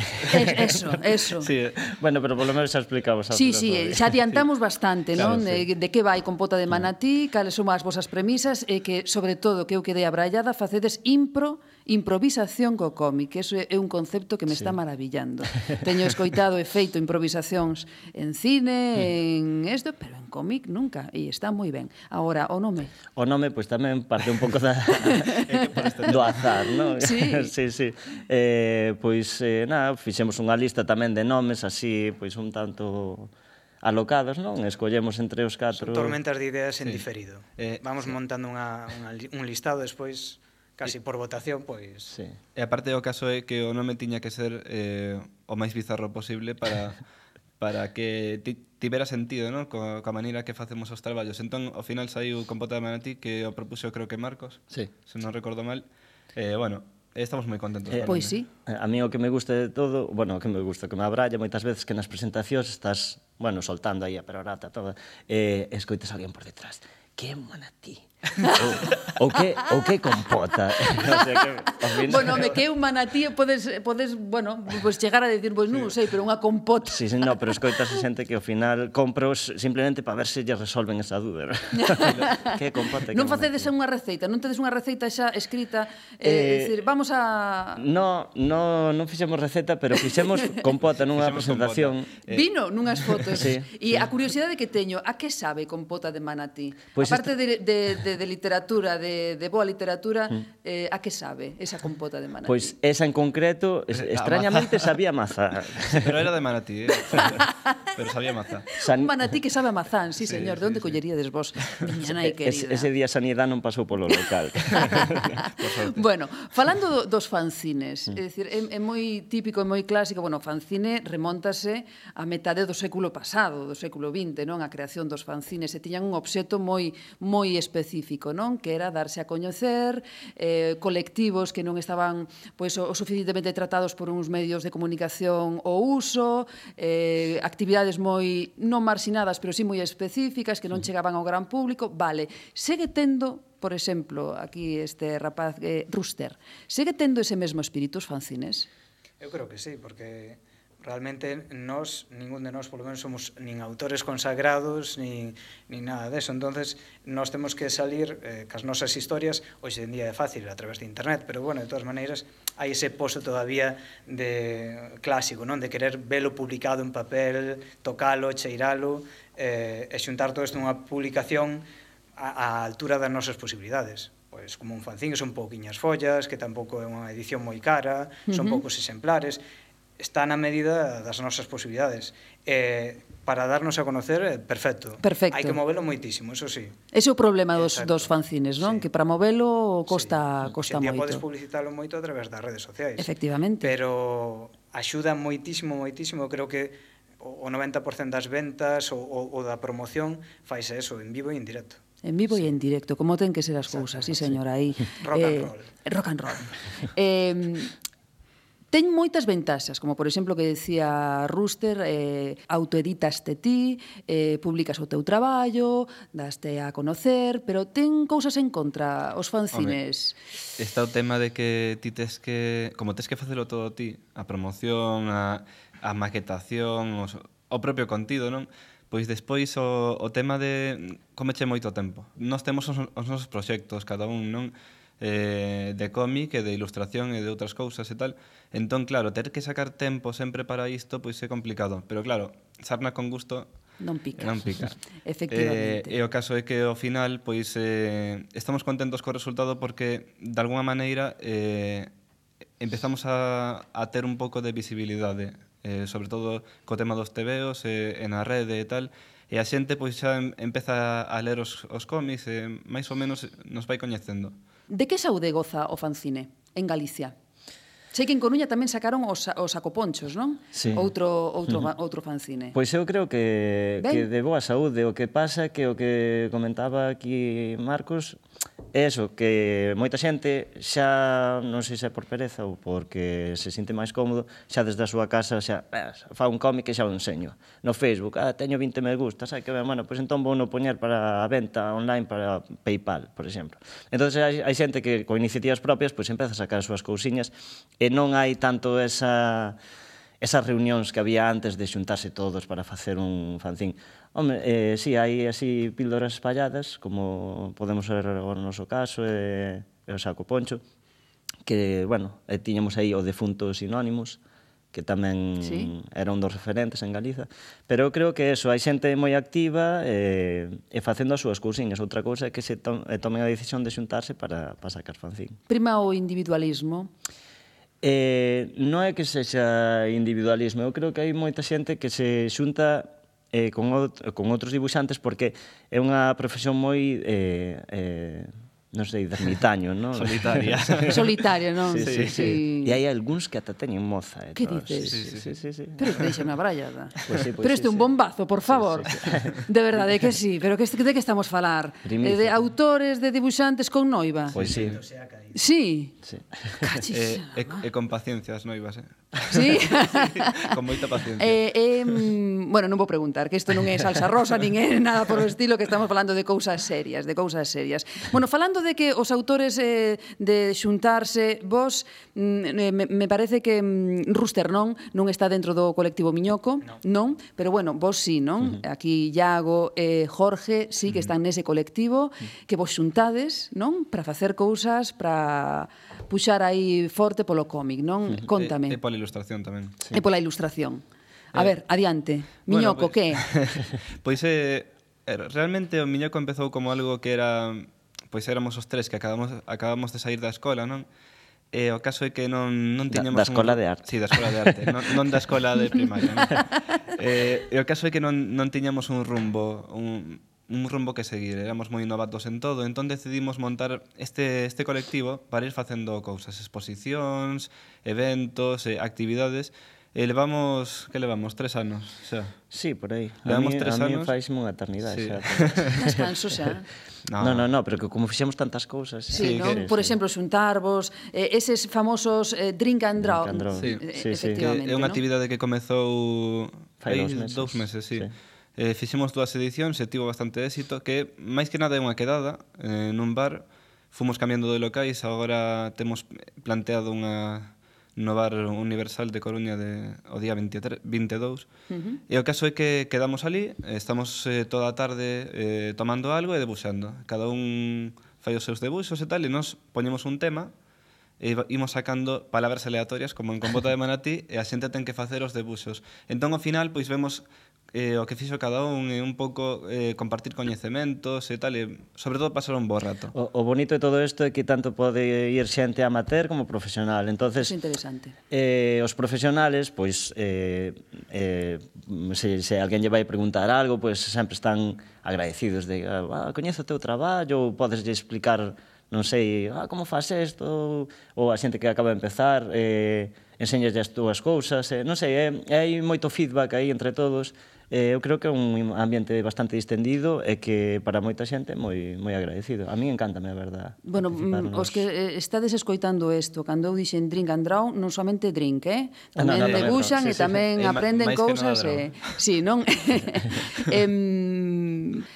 Eso, eso. Sí. Bueno, pero polo menos xa explicamos. Sí, sí, xa adiantamos sí. bastante, claro, non? Sí. De, de que vai compota de manatí, cales son as vosas premisas e que, sobre todo, que eu quedei abrallada, facedes impro improvisación co cómic, eso é un concepto que me sí. está maravillando. Teño escoitado e feito improvisacións en cine, mm. en isto, pero en cómic nunca, e está moi ben. Agora, o nome? O nome, pois pues, tamén parte un pouco da, do azar, non? Sí. sí, sí. Eh, pois, eh, nada, fixemos unha lista tamén de nomes así, pois un tanto alocados, non? Escollemos entre os catro... Son tormentas de ideas en sí. diferido. Eh, Vamos sí. montando unha, unha, un listado, despois casi por votación, pois... Sí. E aparte o caso é que o nome tiña que ser eh, o máis bizarro posible para para que ti, tibera sentido, non? Co, coa maneira que facemos os traballos. Entón, ao final saiu Compota de Manatí que o propuxo creo que Marcos, sí. se non recordo mal. Eh, bueno, Estamos moi contentos. Eh, pois sí. A mí o que me gusta de todo, bueno, o que me gusta, que me abralla moitas veces que nas presentacións estás, bueno, soltando aí a perorata toda, eh, escoites alguén por detrás. Que manatí ou, ou, que, ou que compota? O sea, que, final... Bueno, me que un manatí podes, podes bueno, pues chegar a decir, pois pues, non sei, pero unha compota Sí, sí, no, pero escoitas a xente que ao final compros simplemente para ver se lle resolven esa dúda Que compota que Non facedes unha receita, non tedes unha receita xa escrita eh, eh decir, vamos a... No, no, non fixemos receita, pero fixemos compota nunha fixemos presentación. Compota. Eh... Vino nunhas fotos. Sí, E sí. a curiosidade que teño, a que sabe compota de manatí? Pues Aparte de, de, de de, de literatura, de, de boa literatura, mm. eh, a que sabe esa compota de manatí? Pois pues esa en concreto, es, extrañamente sabía maza. Pero era de manatí, eh? pero sabía maza. San... Un manatí que sabe a mazán, sí, sí señor, sí, de onde sí. colleríades vos? Miña nai querida. Ese día Sanidade non pasou polo local. bueno, falando dos fanzines, mm. é dicir, é, é moi típico, é moi clásico, bueno, fanzine remontase a metade do século pasado, do século XX, non? A creación dos fanzines, e tiñan un obxeto moi moi específico científico, non? Que era darse a coñecer, eh, colectivos que non estaban pois, o, o suficientemente tratados por uns medios de comunicación ou uso, eh, actividades moi non marxinadas, pero sí moi específicas que non chegaban ao gran público. Vale, segue tendo por exemplo, aquí este rapaz eh, Rooster, segue tendo ese mesmo espírito os fanzines? Eu creo que sí, porque realmente nós, ningún de nós, polo menos, somos nin autores consagrados, nin, nin nada deso. entonces nós temos que salir eh, cas nosas historias, hoxe en día é fácil a través de internet, pero, bueno, de todas maneiras, hai ese pozo todavía de clásico, non? De querer velo publicado en papel, tocalo, cheiralo, eh, e xuntar todo isto nunha publicación á altura das nosas posibilidades pois como un fanzín, son pouquiñas follas, que tampouco é unha edición moi cara, son uh -huh. poucos exemplares, está na medida das nosas posibilidades. Eh, para darnos a conocer, eh, perfecto. Perfecto. Hai que movelo moitísimo, eso sí. Ese é o problema dos, Exacto. dos fanzines, non? Sí. Que para movelo costa, sí. costa Se moito. podes publicitalo moito a través das redes sociais. Efectivamente. Pero axuda moitísimo, moitísimo. Creo que o 90% das ventas ou, ou da promoción faise eso, en vivo e en directo. En vivo sí. e en directo, como ten que ser as cousas, sí, señora, aí. Rock eh, and roll. Rock and roll. eh, Ten moitas ventaxas, como por exemplo que decía Rooster, eh, autoeditaste ti, eh, publicas o teu traballo, daste a conocer, pero ten cousas en contra os fanzines. Está o tema de que ti tes que, como tes que facelo todo ti, a promoción, a, a maquetación, os, o propio contido, non? Pois despois o, o tema de comeche moito tempo. Nós temos os, os nosos proxectos, cada un, non? eh, de cómic e de ilustración e de outras cousas e tal. Entón, claro, ter que sacar tempo sempre para isto pois é complicado. Pero claro, sarna con gusto non pica. Non pica. Efectivamente. Eh, e o caso é que ao final pois eh, estamos contentos co resultado porque de alguna maneira eh, empezamos a, a ter un pouco de visibilidade eh, sobre todo co tema dos tebeos eh, en a rede e tal e a xente pois xa em, empeza a ler os, os cómics e eh, máis ou menos nos vai coñecendo. Uh De que saúde goza o fanzine en Galicia? Sei que en Coruña tamén sacaron os, os acoponchos, non? Sí. Outro, outro, uh -huh. outro fanzine. Pois eu creo que, ben. que de boa saúde. O que pasa que o que comentaba aquí Marcos é eso, que moita xente xa, non sei se é por pereza ou porque se sinte máis cómodo, xa desde a súa casa xa eh, fa un cómic e xa o enseño. No Facebook, ah, teño 20 me gustas, ai que ben, bueno, pois entón vou no poñer para a venta online para Paypal, por exemplo. Entón hai, hai xente que con iniciativas propias pois empeza a sacar as súas cousiñas e non hai tanto esa esas reunións que había antes de xuntarse todos para facer un fanzín. Home, eh, sí, hai así píldoras espalladas, como podemos ver agora no noso caso, e, eh, e o saco poncho, que, bueno, eh, tiñamos aí o defunto sinónimos, que tamén sí. era un dos referentes en Galiza. Pero eu creo que eso, hai xente moi activa e, eh, e facendo as súas cousiñas. Outra cousa é que se to tomen a decisión de xuntarse para, para sacar fanzín. Prima o individualismo? Eh, non é que sexa individualismo, eu creo que hai moita xente que se xunta eh, con, ot con outros dibuixantes porque é unha profesión moi eh, eh, non sei, ermitaño, non? Solitaria. Solitario, non? Sí, sí, sí. sí. E hai algúns que ata teñen moza. Eh, que dices? Sí, sí, sí. sí, sí, sí. Pero deixame a brallada. Pues sí, pues pero este sí, un bombazo, por favor. Sí, sí, sí. De verdade que sí, pero que de que estamos a falar? Primicia. Eh, de autores, de dibuixantes con noiva. Pois pues sí. Sí. sí. sí. Eh, eh e, e eh, con paciencia as noivas, eh? Sí? sí con moita paciencia. Eh, eh, bueno, non vou preguntar, que isto non é salsa rosa, nin é nada por o estilo, que estamos falando de cousas serias, de cousas serias. Bueno, falando de que os autores eh, de xuntarse, vos, mm, eh, me, me parece que mm, Ruster non, non está dentro do colectivo Miñoco, no. non, pero bueno, vos sí, non? Uh -huh. Aquí Iago e eh, Jorge sí que están nese colectivo, uh -huh. que vos xuntades, non? Para facer cousas, para puxar aí forte polo cómic, non? Contame. E, e pola ilustración tamén. Sí. E pola ilustración. A eh, ver, adiante. Miñoco, bueno, pues, que? pois pues, eh, er, realmente o Miñoco empezou como algo que era pois pues, éramos os tres que acabamos acabamos de sair da escola, non? E eh, o caso é que non, non tiñamos... Da, da escola un... de arte. Sí, da escola de arte, non, non da escola de primaria. Non? eh, e o caso é que non, non tiñamos un rumbo, un, un rumbo que seguir, éramos moi novatos en todo, entón decidimos montar este, este colectivo para ir facendo cousas, exposicións, eventos, eh, actividades, E levamos, que levamos? Tres anos, xa. Sí, por aí. Levamos a mí, tres a anos. A mí fais unha eternidade, sí. xa. Descanso xa. No. no, no, no, pero que como fixemos tantas cousas. Sí, eh, sí no? Por exemplo, xuntarvos, eh, eses famosos eh, drink and draw. And draw. Sí. Eh, sí, sí. Eh, é unha actividade que comezou fai dous meses. Dous meses, sí. sí eh, fixemos dúas edicións e tivo bastante éxito, que máis que nada é unha quedada eh, nun bar, fomos cambiando de locais, agora temos planteado unha no bar Universal de Coruña de, o día 23, 22. Uh -huh. E o caso é que quedamos ali, estamos eh, toda a tarde eh, tomando algo e debuxando. Cada un fai os seus debuxos e tal, e nos poñemos un tema e imos sacando palabras aleatorias como en Compota de Manatí e a xente ten que facer os debuxos. Entón, ao final, pois vemos eh, o que fixo cada un e un pouco eh, compartir coñecementos e tal, e sobre todo pasar un bo rato. O, o bonito de todo isto é que tanto pode ir xente amateur como profesional. Entonces, é interesante. Eh, os profesionales, pois, eh, eh, se, se alguén lle vai preguntar algo, pois sempre están agradecidos de, ah, coñezo o teu traballo, ou podes lle explicar non sei, ah, como faz isto, ou a xente que acaba de empezar, eh, enseñas as túas cousas, eh, non sei, eh, hai moito feedback aí entre todos, eh, eu creo que é un ambiente bastante distendido e que para moita xente moi moi agradecido. A mí encántame, a verdad. Bueno, mm, nos... os que eh, estades escoitando isto, cando eu dixen drink and draw, non somente drink, eh? Ah, tamén ah, no, no, no, debuxan no, no. Sí, e tamén sí, sí. aprenden cousas. No eh, sí, non? eh,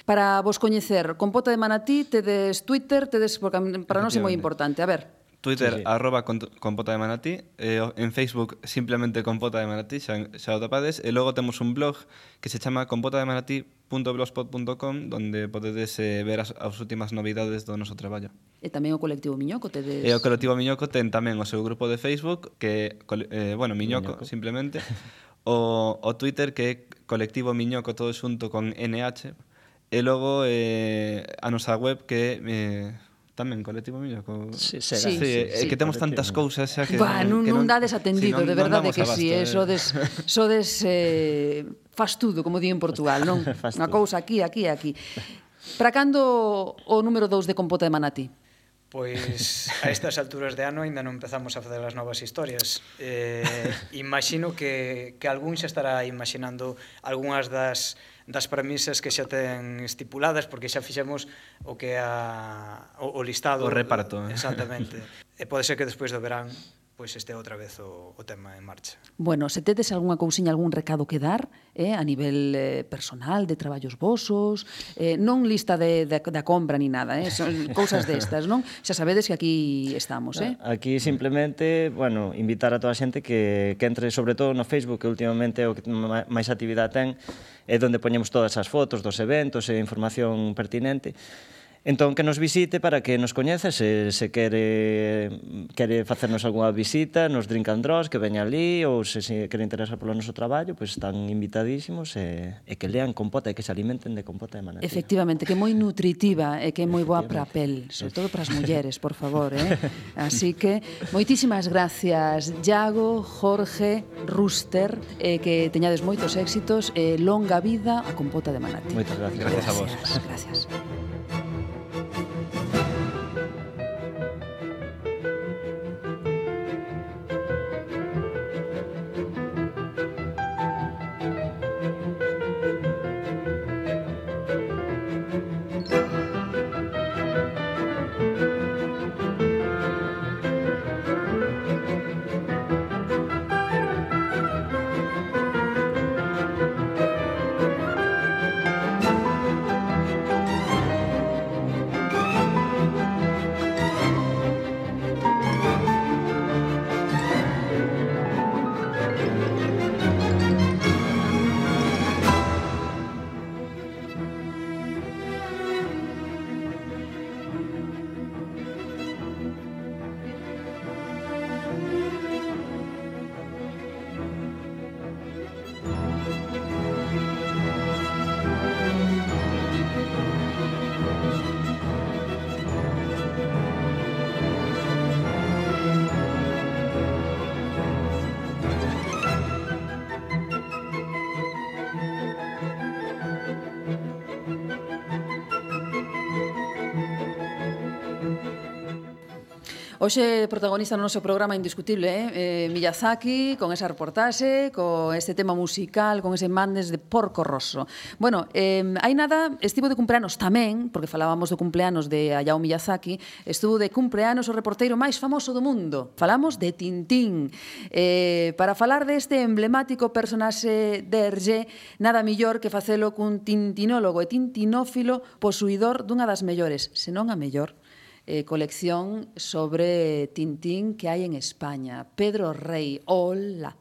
para vos coñecer, Compota de Manatí, tedes Twitter, tedes, porque para nós é moi importante. A ver, Twitter, sí, sí. arroba compota de manatí. Eh, en Facebook, simplemente compota de manatí, xa, xa o tapades. E logo temos un blog que se chama compotademanatí.blogspot.com donde podedes eh, ver as, as últimas novidades do noso traballo. E tamén o colectivo Miñoco tedes... E o colectivo Miñoco ten tamén o seu grupo de Facebook que, eh, bueno, Miñoco, Miñoco. simplemente. o, o Twitter que é colectivo Miñoco todo xunto con NH. E logo eh, a nosa web que é... Eh, tamén colectivo miño co... sí, será. Sí, sí, sí, eh, que temos tantas cousas xa que, bah, non, que non, non dades atendido, sí, non, de verdade que si, sí, eh, sodes, sodes eh, fastudo, como di en Portugal, non? Unha cousa aquí, aquí, aquí. Para cando o número 2 de Compota de Manatí? Pois a estas alturas de ano aínda non empezamos a facer as novas historias. Eh, imagino que, que algún xa estará imaginando algunhas das das premisas que xa ten estipuladas porque xa fixemos o que a, o, o listado o reparto eh? exactamente e pode ser que despois do verán pois este outra vez o, o tema en marcha. Bueno, se tedes algunha cousiña, algún recado que dar eh, a nivel eh, personal, de traballos vosos, eh, non lista de, de, da compra ni nada, eh, son cousas destas, non? Xa sabedes que aquí estamos, eh? Ah, aquí simplemente, bueno, invitar a toda a xente que, que entre sobre todo no Facebook, que últimamente é o que máis actividade ten, é onde poñemos todas as fotos dos eventos e información pertinente, Entón, que nos visite para que nos coñece se, se quere, quere facernos algunha visita, nos drink and draws, que veña ali, ou se, se quere interesar polo noso traballo, pois están invitadísimos e, e que lean compota e que se alimenten de compota de manatí. Efectivamente, que é moi nutritiva e que é moi boa para a pel, sobre todo para as mulleres, por favor. Eh? Así que, moitísimas gracias, Iago, Jorge, Rúster, eh, que teñades moitos éxitos, eh, longa vida a compota de manatí. Moitas gracias. Gracias a vos. Gracias. Hoxe protagonista no noso programa indiscutible, eh? eh Miyazaki, con esa reportaxe, con este tema musical, con ese mandes de Porco Rosso. Bueno, eh, hai nada, estivo de cumpleanos tamén, porque falábamos do cumpleanos de Hayao Miyazaki, estuvo de cumpleanos o reporteiro máis famoso do mundo. Falamos de Tintín. Eh, para falar deste emblemático personaxe de Hergé, nada millor que facelo cun tintinólogo e tintinófilo posuidor dunha das mellores, senón a mellor, eh, colección sobre Tintín que hai en España. Pedro Rey, hola.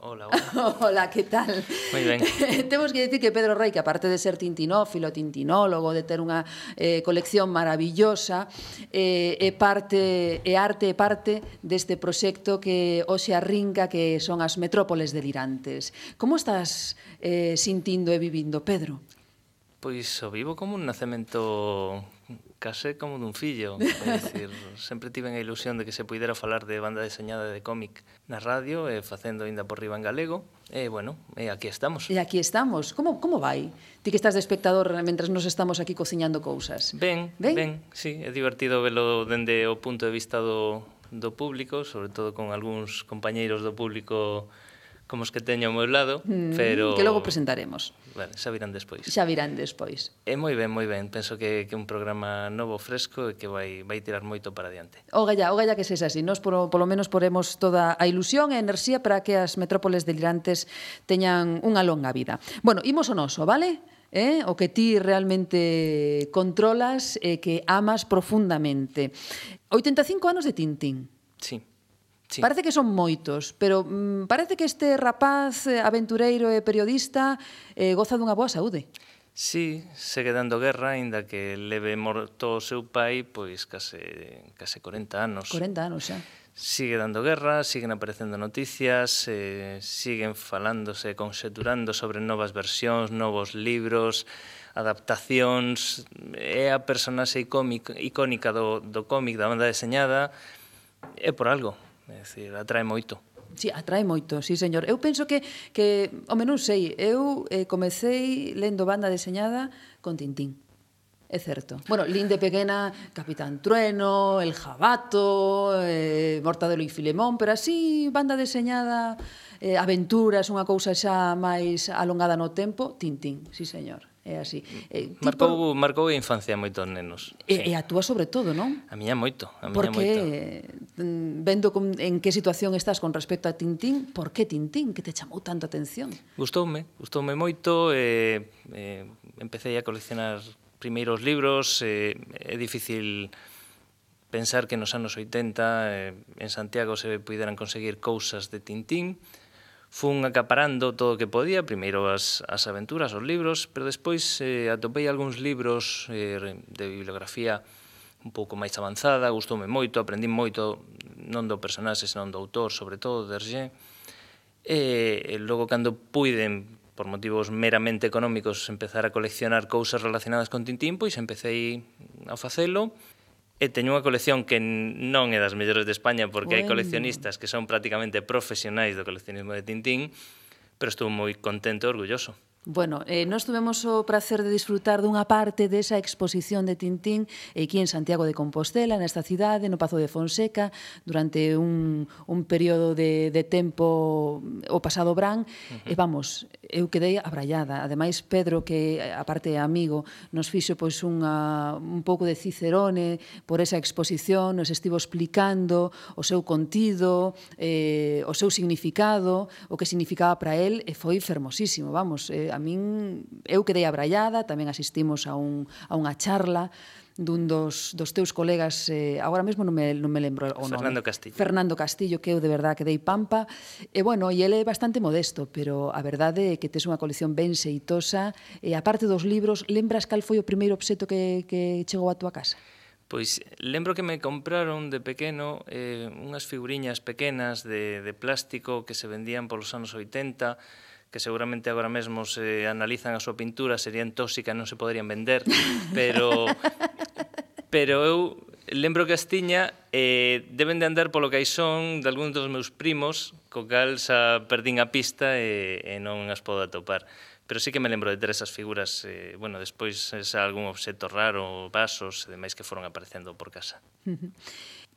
Hola, hola. hola, ¿qué tal? Moi ben. Temos que dicir que Pedro Rey, que aparte de ser tintinófilo, tintinólogo, de ter unha eh, colección maravillosa, eh, é parte é arte é parte deste proxecto que hoxe arrinca que son as metrópoles delirantes. Como estás eh, sintindo e vivindo, Pedro? Pois o vivo como un nacemento case como dun fillo. Decir, sempre tiven a ilusión de que se puidera falar de banda deseñada de cómic na radio, e facendo ainda por riba en galego. E, bueno, e aquí estamos. E aquí estamos. Como, como vai? Ti que estás de espectador mentre nos estamos aquí cociñando cousas. Ben, ben, ben sí, é divertido velo dende o punto de vista do, do público, sobre todo con algúns compañeiros do público como os que teño ao meu lado, mm, pero... Que logo presentaremos. Vale, xa virán despois. Xa virán despois. É moi ben, moi ben. Penso que que un programa novo, fresco, e que vai, vai tirar moito para diante. Ogalla, ogalla que sexa así. Nos, polo, polo menos, poremos toda a ilusión e a enerxía para que as metrópoles delirantes teñan unha longa vida. Bueno, imos o noso, vale? eh? o que ti realmente controlas e eh, que amas profundamente. 85 anos de Tintín. Sí. Sí. Parece que son moitos, pero mm, parece que este rapaz eh, aventureiro e periodista eh, goza dunha boa saúde. Sí, segue dando guerra, aínda que leve morto o seu pai, pois case, case 40 anos. 40 anos xa. Sigue dando guerra, siguen aparecendo noticias, eh, siguen falándose, conxeturando sobre novas versións, novos libros, adaptacións. É a personaxe icómica, icónica do, do cómic, da banda deseñada, é por algo É dicir, atrae moito. Sí, atrae moito, sí, señor. Eu penso que, que home, non sei, eu eh, comecei lendo banda deseñada con Tintín. É certo. Bueno, lín de pequena, Capitán Trueno, El Jabato, eh, Mortadelo e Filemón, pero así, banda deseñada, eh, aventuras, unha cousa xa máis alongada no tempo, Tintín, sí, señor é así. Eh, tipo... marcou, marcou a infancia moito moitos nenos. E, sí. e a túa sobre todo, non? A miña moito, a miña porque, moito. Porque vendo con, en que situación estás con respecto a Tintín, por que Tintín que te chamou tanto a atención? Gustoume, gustoume moito, eh, eh, empecé a coleccionar primeiros libros, eh, é difícil pensar que nos anos 80 eh, en Santiago se puderan conseguir cousas de Tintín, fun acaparando todo o que podía, primeiro as, as aventuras, os libros, pero despois eh, atopei algúns libros eh, de bibliografía un pouco máis avanzada, gustoume moito, aprendín moito, non do personaxe, senón do autor, sobre todo, de Hergé. E, e logo, cando puiden, por motivos meramente económicos, empezar a coleccionar cousas relacionadas con Tintín, pois empecé a facelo, E teño unha colección que non é das mellores de España porque bueno. hai coleccionistas que son prácticamente profesionais do coleccionismo de Tintín, pero estou moi contento e orgulloso. Bueno, eh, nós tuvemos o placer de disfrutar dunha parte desa exposición de Tintín aquí en Santiago de Compostela, nesta cidade, no Pazo de Fonseca, durante un, un período de, de tempo mm, o pasado brán. Uh -huh. E vamos, eu quedei abrallada. Ademais, Pedro, que eh, aparte é amigo, nos fixo pois unha, un pouco de Cicerone por esa exposición, nos estivo explicando o seu contido, eh, o seu significado, o que significaba para él, e foi fermosísimo, vamos, eh, a min eu quedei abrallada, tamén asistimos a, un, a unha charla dun dos, dos teus colegas, eh, agora mesmo non me, non me lembro o nome. Fernando Castillo. Fernando Castillo, que eu de verdade que dei pampa. E bueno, e ele é bastante modesto, pero a verdade é que tes unha colección ben seitosa. E aparte dos libros, lembras cal foi o primeiro obxeto que, que chegou á tua casa? Pois lembro que me compraron de pequeno eh, unhas figuriñas pequenas de, de plástico que se vendían polos anos 80 que seguramente agora mesmo se analizan a súa pintura, serían tóxicas, non se poderían vender, pero pero eu lembro que as tiña eh, deben de andar polo caixón de algúns dos meus primos, co cal xa perdín a pista e, e non as podo atopar pero sí que me lembro de ter esas figuras, eh, bueno, despois xa algún obxeto raro, vasos e demais que foron aparecendo por casa. Uh -huh.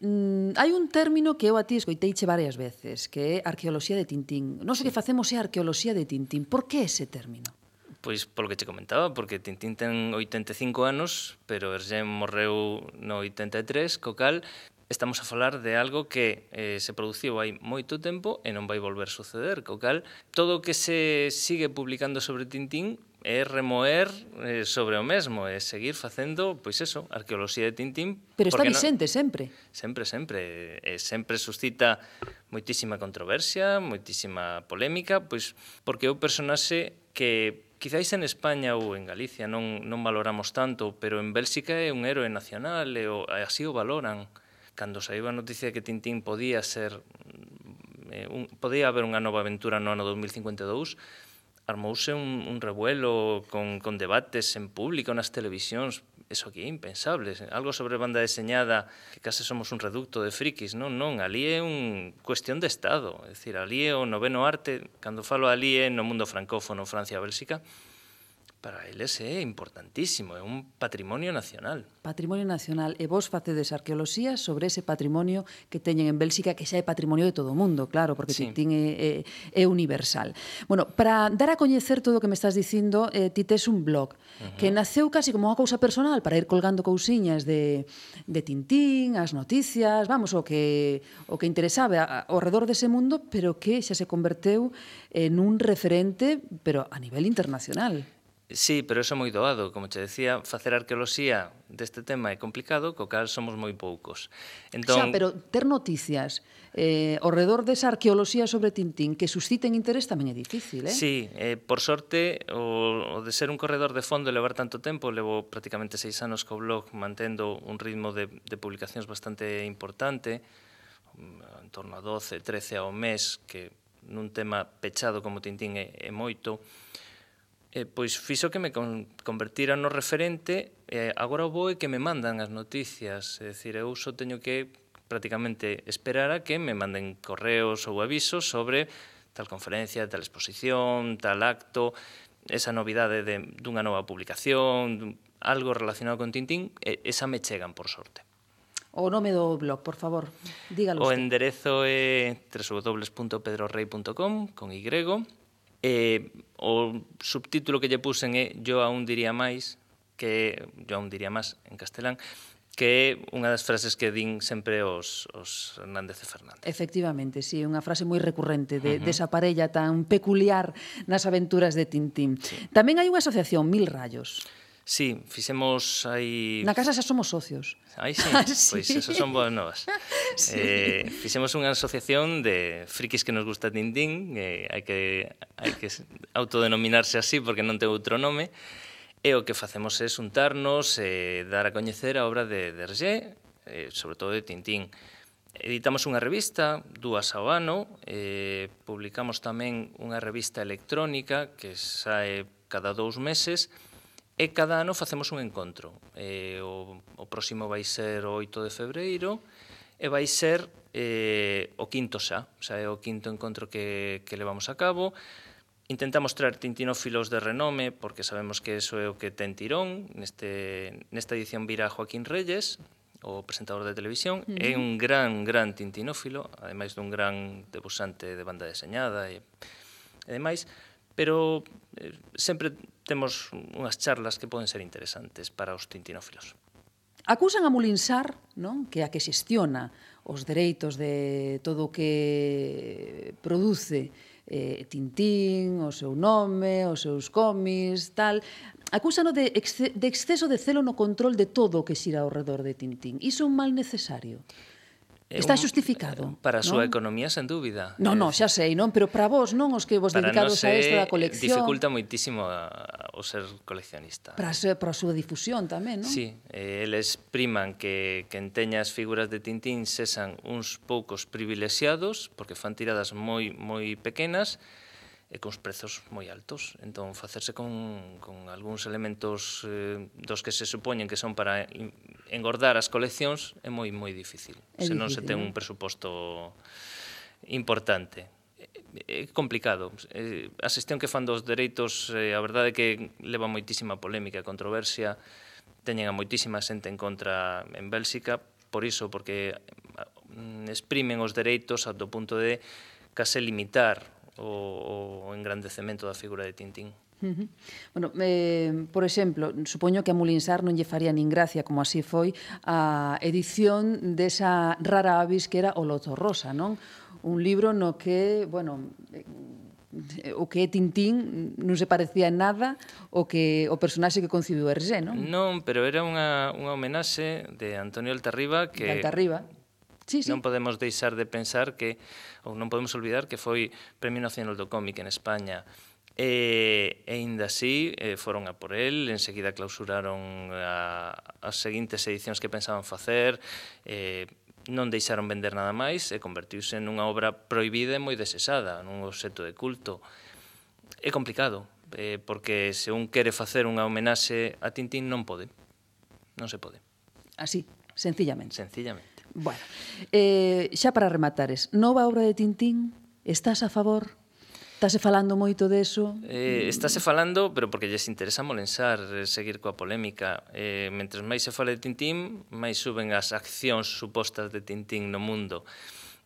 Mm, hai un término que eu a ti escoiteiche varias veces, que é arqueoloxía de Tintín. Non sei sí. que facemos é arqueoloxía de Tintín. Por que ese término? Pois polo que che comentaba, porque Tintín ten 85 anos, pero Hergé morreu no 83, co cal estamos a falar de algo que eh, se produciu hai moito tempo e non vai volver a suceder, co cal todo o que se sigue publicando sobre Tintín é remoer eh, sobre o mesmo, é seguir facendo, pois eso, arqueoloxía de Tintín. Pero está vixente no, sempre. Sempre, sempre. E sempre suscita moitísima controversia, moitísima polémica, pois porque é o personaxe que quizáis en España ou en Galicia non, non valoramos tanto, pero en Bélxica é un héroe nacional e, o, e así o valoran. Cando saiu a noticia que Tintín podía ser eh, un, podía haber unha nova aventura no ano 2052, armouse un, un revuelo con, con debates en público nas televisións eso aquí é impensable, algo sobre banda deseñada que case somos un reducto de frikis, non, non, ali é un cuestión de estado, é dicir, ali é o noveno arte, cando falo ali é no mundo francófono, Francia, Bélxica, para eles é eh, importantísimo, é un patrimonio nacional. Patrimonio nacional. E vos facedes arqueoloxía sobre ese patrimonio que teñen en Bélxica, que xa é patrimonio de todo o mundo, claro, porque sí. ti é, é, é universal. Bueno, para dar a coñecer todo o que me estás dicindo, eh, ti tes un blog uh -huh. que naceu casi como unha cousa personal para ir colgando cousiñas de, de Tintín, as noticias, vamos, o que, o que interesaba ao redor dese mundo, pero que xa se converteu eh, en un referente, pero a nivel internacional. Sí, pero eso é moi doado. Como che decía, facer arqueoloxía deste tema é complicado, co cal somos moi poucos. Entón... Xa, pero ter noticias eh, ao redor desa arqueoloxía sobre Tintín que susciten interés tamén é difícil, eh? Sí, eh, por sorte, o, o de ser un corredor de fondo e levar tanto tempo, levo prácticamente seis anos co blog mantendo un ritmo de, de publicacións bastante importante, en torno a 12, 13 ao mes, que nun tema pechado como Tintín é, é moito, eh, pois fixo que me con, convertira no referente eh, agora o bo é que me mandan as noticias é dicir, eu só teño que prácticamente esperar a que me manden correos ou avisos sobre tal conferencia, tal exposición, tal acto, esa novidade de, dunha nova publicación, algo relacionado con Tintín, e, esa me chegan por sorte. O nome do blog, por favor, dígalo. O usted. enderezo é www.pedrorrey.com con Y, Eh, o subtítulo que lle pusen é Yo aún diría máis, que yo aún diría máis en castelán, que é unha das frases que din sempre os, os Hernández e Fernández. Efectivamente, sí, unha frase moi recurrente de, uh -huh. desa parella tan peculiar nas aventuras de Tintín. Sí. Tamén hai unha asociación, Mil Rayos. Sí, fixemos aí... Na casa xa somos socios. Aí sí, ah, pois sí. pois eso son boas novas. sí. Eh, fixemos unha asociación de frikis que nos gusta Tintín, eh, hai que hai que autodenominarse así porque non ten outro nome, e o que facemos é xuntarnos e eh, dar a coñecer a obra de Hergé, eh, sobre todo de Tintín. Editamos unha revista, dúas ao ano, eh, publicamos tamén unha revista electrónica que sae cada dous meses, e E cada ano facemos un encontro. Eh, o, o próximo vai ser o 8 de febreiro e vai ser eh, o quinto xa, xa é o quinto encontro que, que levamos a cabo. Intentamos traer tintinófilos de renome, porque sabemos que eso é o que ten tirón. Neste, nesta edición virá Joaquín Reyes, o presentador de televisión, uh -huh. é un gran, gran tintinófilo, ademais dun gran debusante de banda deseñada e, e demais, pero eh, sempre temos unhas charlas que poden ser interesantes para os tintinófilos. Acusan a Mulinsar, non, que a que xestiona os dereitos de todo o que produce eh, Tintín, o seu nome, os seus cómics, tal, acúsano de, exce de exceso de celo no control de todo o que xira ao redor de Tintín. Iso é un mal necesario? Está eh, xustificado. Para a súa non? economía, sen dúbida. Non, non, eh, xa sei, non, pero para vos, non, os que vos para dedicados no a esta da colección. dificulta moitísimo o ser coleccionista. Para a, súa, para a súa difusión tamén, non? Sí, eh, eles priman que quen teña as figuras de Tintín sesan uns poucos privilexiados, porque fan tiradas moi moi pequenas, e cos prezos moi altos. Entón, facerse con, con algúns elementos eh, dos que se supoñen que son para engordar as coleccións é moi moi difícil, é se non se ten un eh? presuposto importante. É complicado. Eh, a xestión que fan dos dereitos, eh, a verdade é que leva moitísima polémica e controversia, teñen a moitísima xente en contra en Bélxica, por iso, porque mm, exprimen os dereitos ao punto de case limitar o, o engrandecemento da figura de Tintín. Uh -huh. Bueno, eh, por exemplo, supoño que a Mulinsar non lle faría nin gracia, como así foi, a edición desa rara avis que era O Loto Rosa, non? Un libro no que, bueno, eh, o que é Tintín non se parecía en nada o que o personaxe que concibiu Hergé, non? Non, pero era unha, unha homenaxe de Antonio Altarriba que, de Altarriba Sí, sí. Non podemos deixar de pensar que, ou non podemos olvidar que foi Premio Nacional do Cómic en España, E, e ainda así eh, foron a por el, enseguida clausuraron a, as seguintes edicións que pensaban facer, eh, non deixaron vender nada máis e convertiuse nunha obra proibida e moi desesada, nun obxeto de culto. É complicado, eh, porque se un quere facer unha homenaxe a Tintín non pode. Non se pode. Así, sencillamente. Sencillamente. Bueno, eh, xa para rematares, nova obra de Tintín, estás a favor? Estáse falando moito deso? Eh, estáse falando, pero porque lles interesa molensar, eh, seguir coa polémica. Eh, mentres máis se fala de Tintín, máis suben as accións supostas de Tintín no mundo.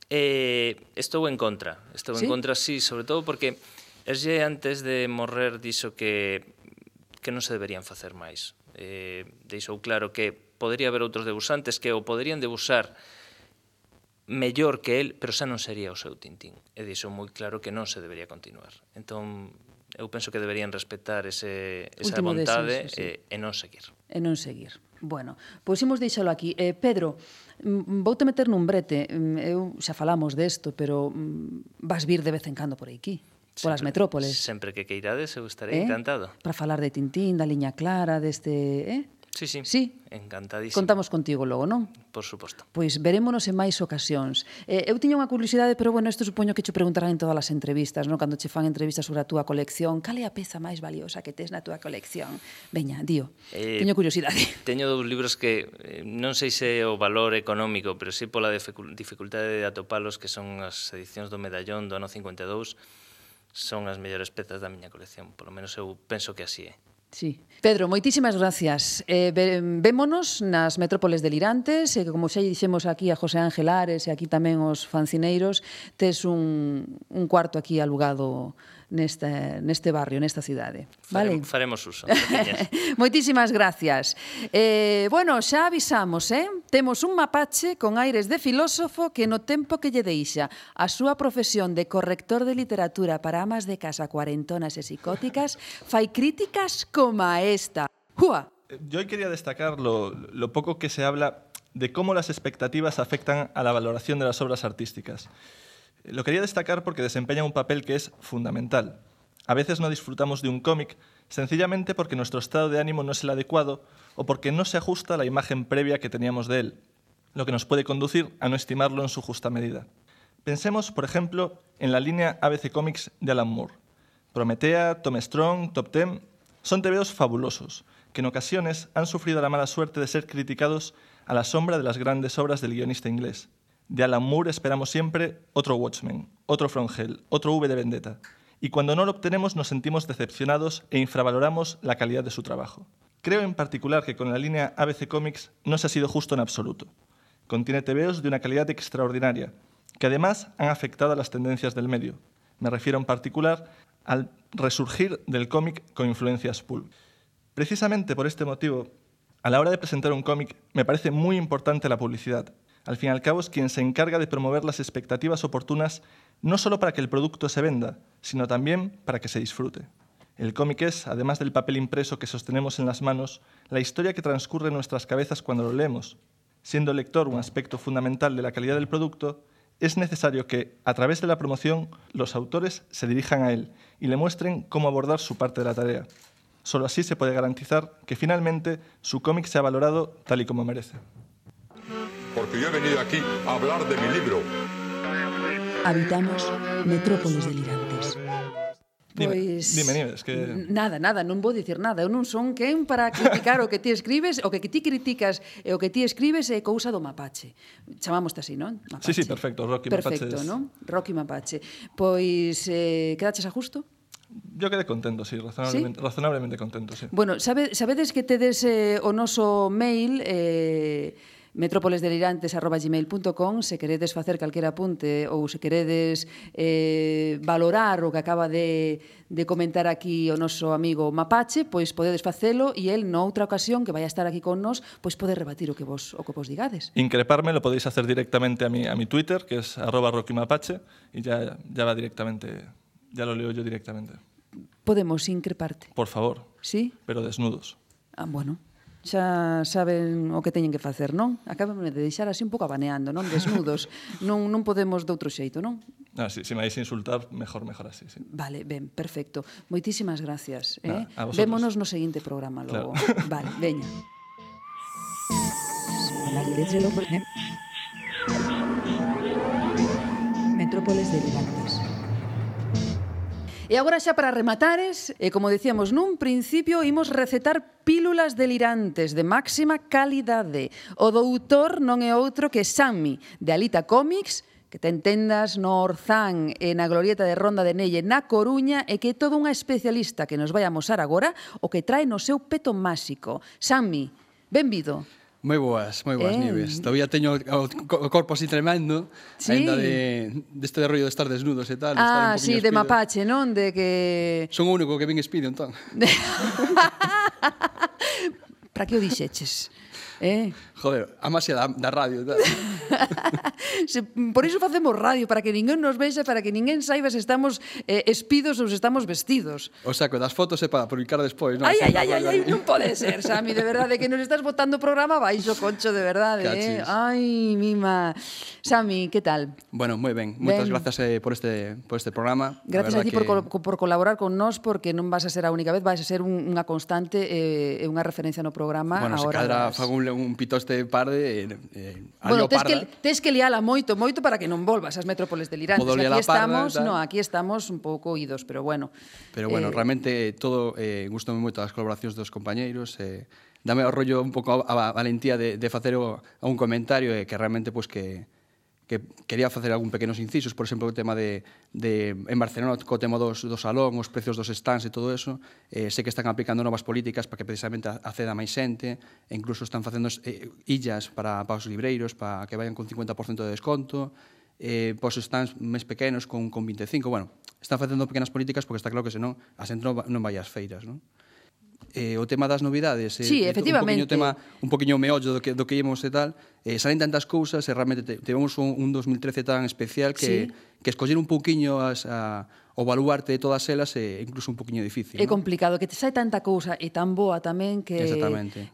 Eh, estou en contra. Estou ¿Sí? en contra, sí, sobre todo porque erlle antes de morrer dixo que que non se deberían facer máis. Eh, deixou claro que podría haber outros debusantes que o poderían debusar mellor que el, pero xa non sería o seu Tintín. E dixo moi claro que non se debería continuar. Entón, eu penso que deberían respetar ese, esa Último vontade deseo, sí. e, e non seguir. E non seguir. Bueno, pois imos deixalo aquí. Eh, Pedro, mm, voute meter nun brete. Mm, eu xa falamos desto, pero mm, vas vir de vez en cando por aquí polas metrópoles. Sempre que queirades, eu estarei eh? encantado. Para falar de Tintín, da Liña Clara, deste... Eh? Sí, sí. Sí? Encantadísimo. Contamos contigo logo, non? Por suposto. Pois verémonos en máis ocasións. Eh, eu tiña unha curiosidade, pero bueno, isto supoño que che preguntarán en todas as entrevistas, non? Cando che fan entrevistas sobre a túa colección, cal é a peza máis valiosa que tes na túa colección? Veña, dío. Eh, teño curiosidade. Teño dous libros que eh, non sei se o valor económico, pero sí pola dificultade de atopalos que son as edicións do Medallón do ano 52 son as mellores pezas da miña colección, polo menos eu penso que así é. Eh. Sí. Pedro, moitísimas gracias. Eh, vémonos nas metrópoles delirantes, e como xa dixemos aquí a José Ángel Ares e aquí tamén os fancineiros, tes un, un cuarto aquí alugado nesta, neste barrio, nesta cidade. Vale? Faremos, faremos uso. Moitísimas gracias. Eh, bueno, xa avisamos, eh? Temos un mapache con aires de filósofo que no tempo que lle deixa a súa profesión de corrector de literatura para amas de casa cuarentonas e psicóticas fai críticas como esta. ¡Jua! Yo quería destacar lo, lo poco que se habla de cómo las expectativas afectan a la valoración de las obras artísticas. Lo quería destacar porque desempeña un papel que es fundamental. A veces no disfrutamos de un cómic sencillamente porque nuestro estado de ánimo no es el adecuado o porque no se ajusta a la imagen previa que teníamos de él, lo que nos puede conducir a no estimarlo en su justa medida. Pensemos, por ejemplo, en la línea ABC Comics de Alan Moore. Prometea, Tom Strong, Top Ten son tebeos fabulosos, que en ocasiones han sufrido la mala suerte de ser criticados a la sombra de las grandes obras del guionista inglés. De Alan Moore esperamos siempre otro Watchmen, otro From otro V de Vendetta. Y cuando no lo obtenemos nos sentimos decepcionados e infravaloramos la calidad de su trabajo. Creo en particular que con la línea ABC Comics no se ha sido justo en absoluto. Contiene tebeos de una calidad extraordinaria, que además han afectado a las tendencias del medio. Me refiero en particular al resurgir del cómic con influencias pulp. Precisamente por este motivo, a la hora de presentar un cómic me parece muy importante la publicidad. Al fin y al cabo es quien se encarga de promover las expectativas oportunas no solo para que el producto se venda, sino también para que se disfrute. El cómic es, además del papel impreso que sostenemos en las manos, la historia que transcurre en nuestras cabezas cuando lo leemos. Siendo el lector un aspecto fundamental de la calidad del producto, es necesario que, a través de la promoción, los autores se dirijan a él y le muestren cómo abordar su parte de la tarea. Solo así se puede garantizar que finalmente su cómic sea valorado tal y como merece. porque yo he venido aquí a hablar de mi libro. Habitamos metrópoles delirantes. Dime, pois, dime, dime, es que... Nada, nada, non vou dicir nada. Eu non son quen para criticar o que ti escribes, o que ti criticas e o que ti escribes é cousa do mapache. Chamámoste así, non? Mapache. Sí, sí, perfecto, Rocky perfecto, Mapache. Perfecto, es... non? Rocky Mapache. Pois, eh, quedaches a justo? Yo quedé contento, sí, razonablemente, ¿Sí? razonablemente contento, sí. Bueno, sabe, sabedes que tedes eh, o noso mail... Eh, metrópolesdelirantes.gmail.com se queredes facer calquera apunte ou se queredes eh, valorar o que acaba de, de comentar aquí o noso amigo Mapache, pois podedes facelo e el noutra ocasión que vai a estar aquí con nos, pois pode rebatir o que vos, o que vos digades. Increparme lo podéis hacer directamente a mi, a mi Twitter, que es arroba rockymapache, y ya, ya va directamente, ya lo leo yo directamente. Podemos increparte. Por favor. Sí? Pero desnudos. Ah, bueno. xa saben o que teñen que facer, non? Acábame de deixar así un pouco abaneando, non? Desnudos. non, non podemos de outro xeito, non? Ah, si, se si me vais insultar, mejor, mejor así, sí. Vale, ben, perfecto. Moitísimas gracias. Eh? Nah, Vémonos no seguinte programa logo. Claro. Vale, veña. Metrópoles delirantes. E agora xa para rematares, e como decíamos nun principio, imos recetar pílulas delirantes de máxima calidade. O doutor non é outro que Sammy, de Alita Comics, que ten tendas no Orzán e na Glorieta de Ronda de Nelle na Coruña e que é toda unha especialista que nos vai a agora o que trae no seu peto máxico. Sammy, benvido. Moi boas, moi boas eh. Nieves. Todavía teño o corpo así tremendo, sí. ainda de deste de, rollo de estar desnudos e tal, de ah, estar un ah, sí, de mapache, non? De que Son o único que vin espido entón. Para que o dixeches? Eh? Joder, amase da, da radio. Se, por iso facemos radio, para que ninguén nos vexa, para que ninguén saiba se estamos eh, espidos ou se estamos vestidos. O saco das fotos é para publicar despois, non? Ai, ai, ai, ai, ai, non pode ser, Sami, de verdade, que nos estás botando o programa baixo, concho, de verdade. Eh. Cachis. Eh? Ai, mima. Sami, que tal? Bueno, moi ben. Moitas gracias eh, por, este, por este programa. Gracias a ti que... por, por colaborar con nós, porque non vas a ser a única vez, vais a ser un, unha constante eh, e eh, unha referencia no programa. Bueno, se cadra, fago un, un pitoste este par de... Eh, eh bueno, tes que, tes que liala moito, moito para que non volvas ás metrópoles delirantes. Modo aquí estamos, no, aquí estamos un pouco oídos, pero bueno. Pero bueno, eh, realmente eh, todo, eh, gustome moito as colaboracións dos compañeiros, eh, dame o rollo un pouco a, a valentía de, de facer o, a un comentario eh, que realmente, pois, pues, que que quería facer algún pequenos incisos, por exemplo, o tema de, de en Barcelona, co tema dos, do salón, os precios dos stands e todo eso, eh, sei que están aplicando novas políticas para que precisamente aceda máis xente, e incluso están facendo eh, illas para, para os libreiros, para que vayan con 50% de desconto, eh, pos stands máis pequenos con, con 25, bueno, están facendo pequenas políticas porque está claro que senón a xente non vai ás feiras, non? eh, o tema das novidades, eh, sí, efectivamente. un poquinho tema, un poquinho meollo do que do que íamos e tal, eh, salen tantas cousas e realmente te, tivemos un, un 2013 tan especial que sí que escoller un poquinho as, a, o baluarte de todas elas é incluso un poquinho difícil. É ¿no? complicado, que te sai tanta cousa e tan boa tamén que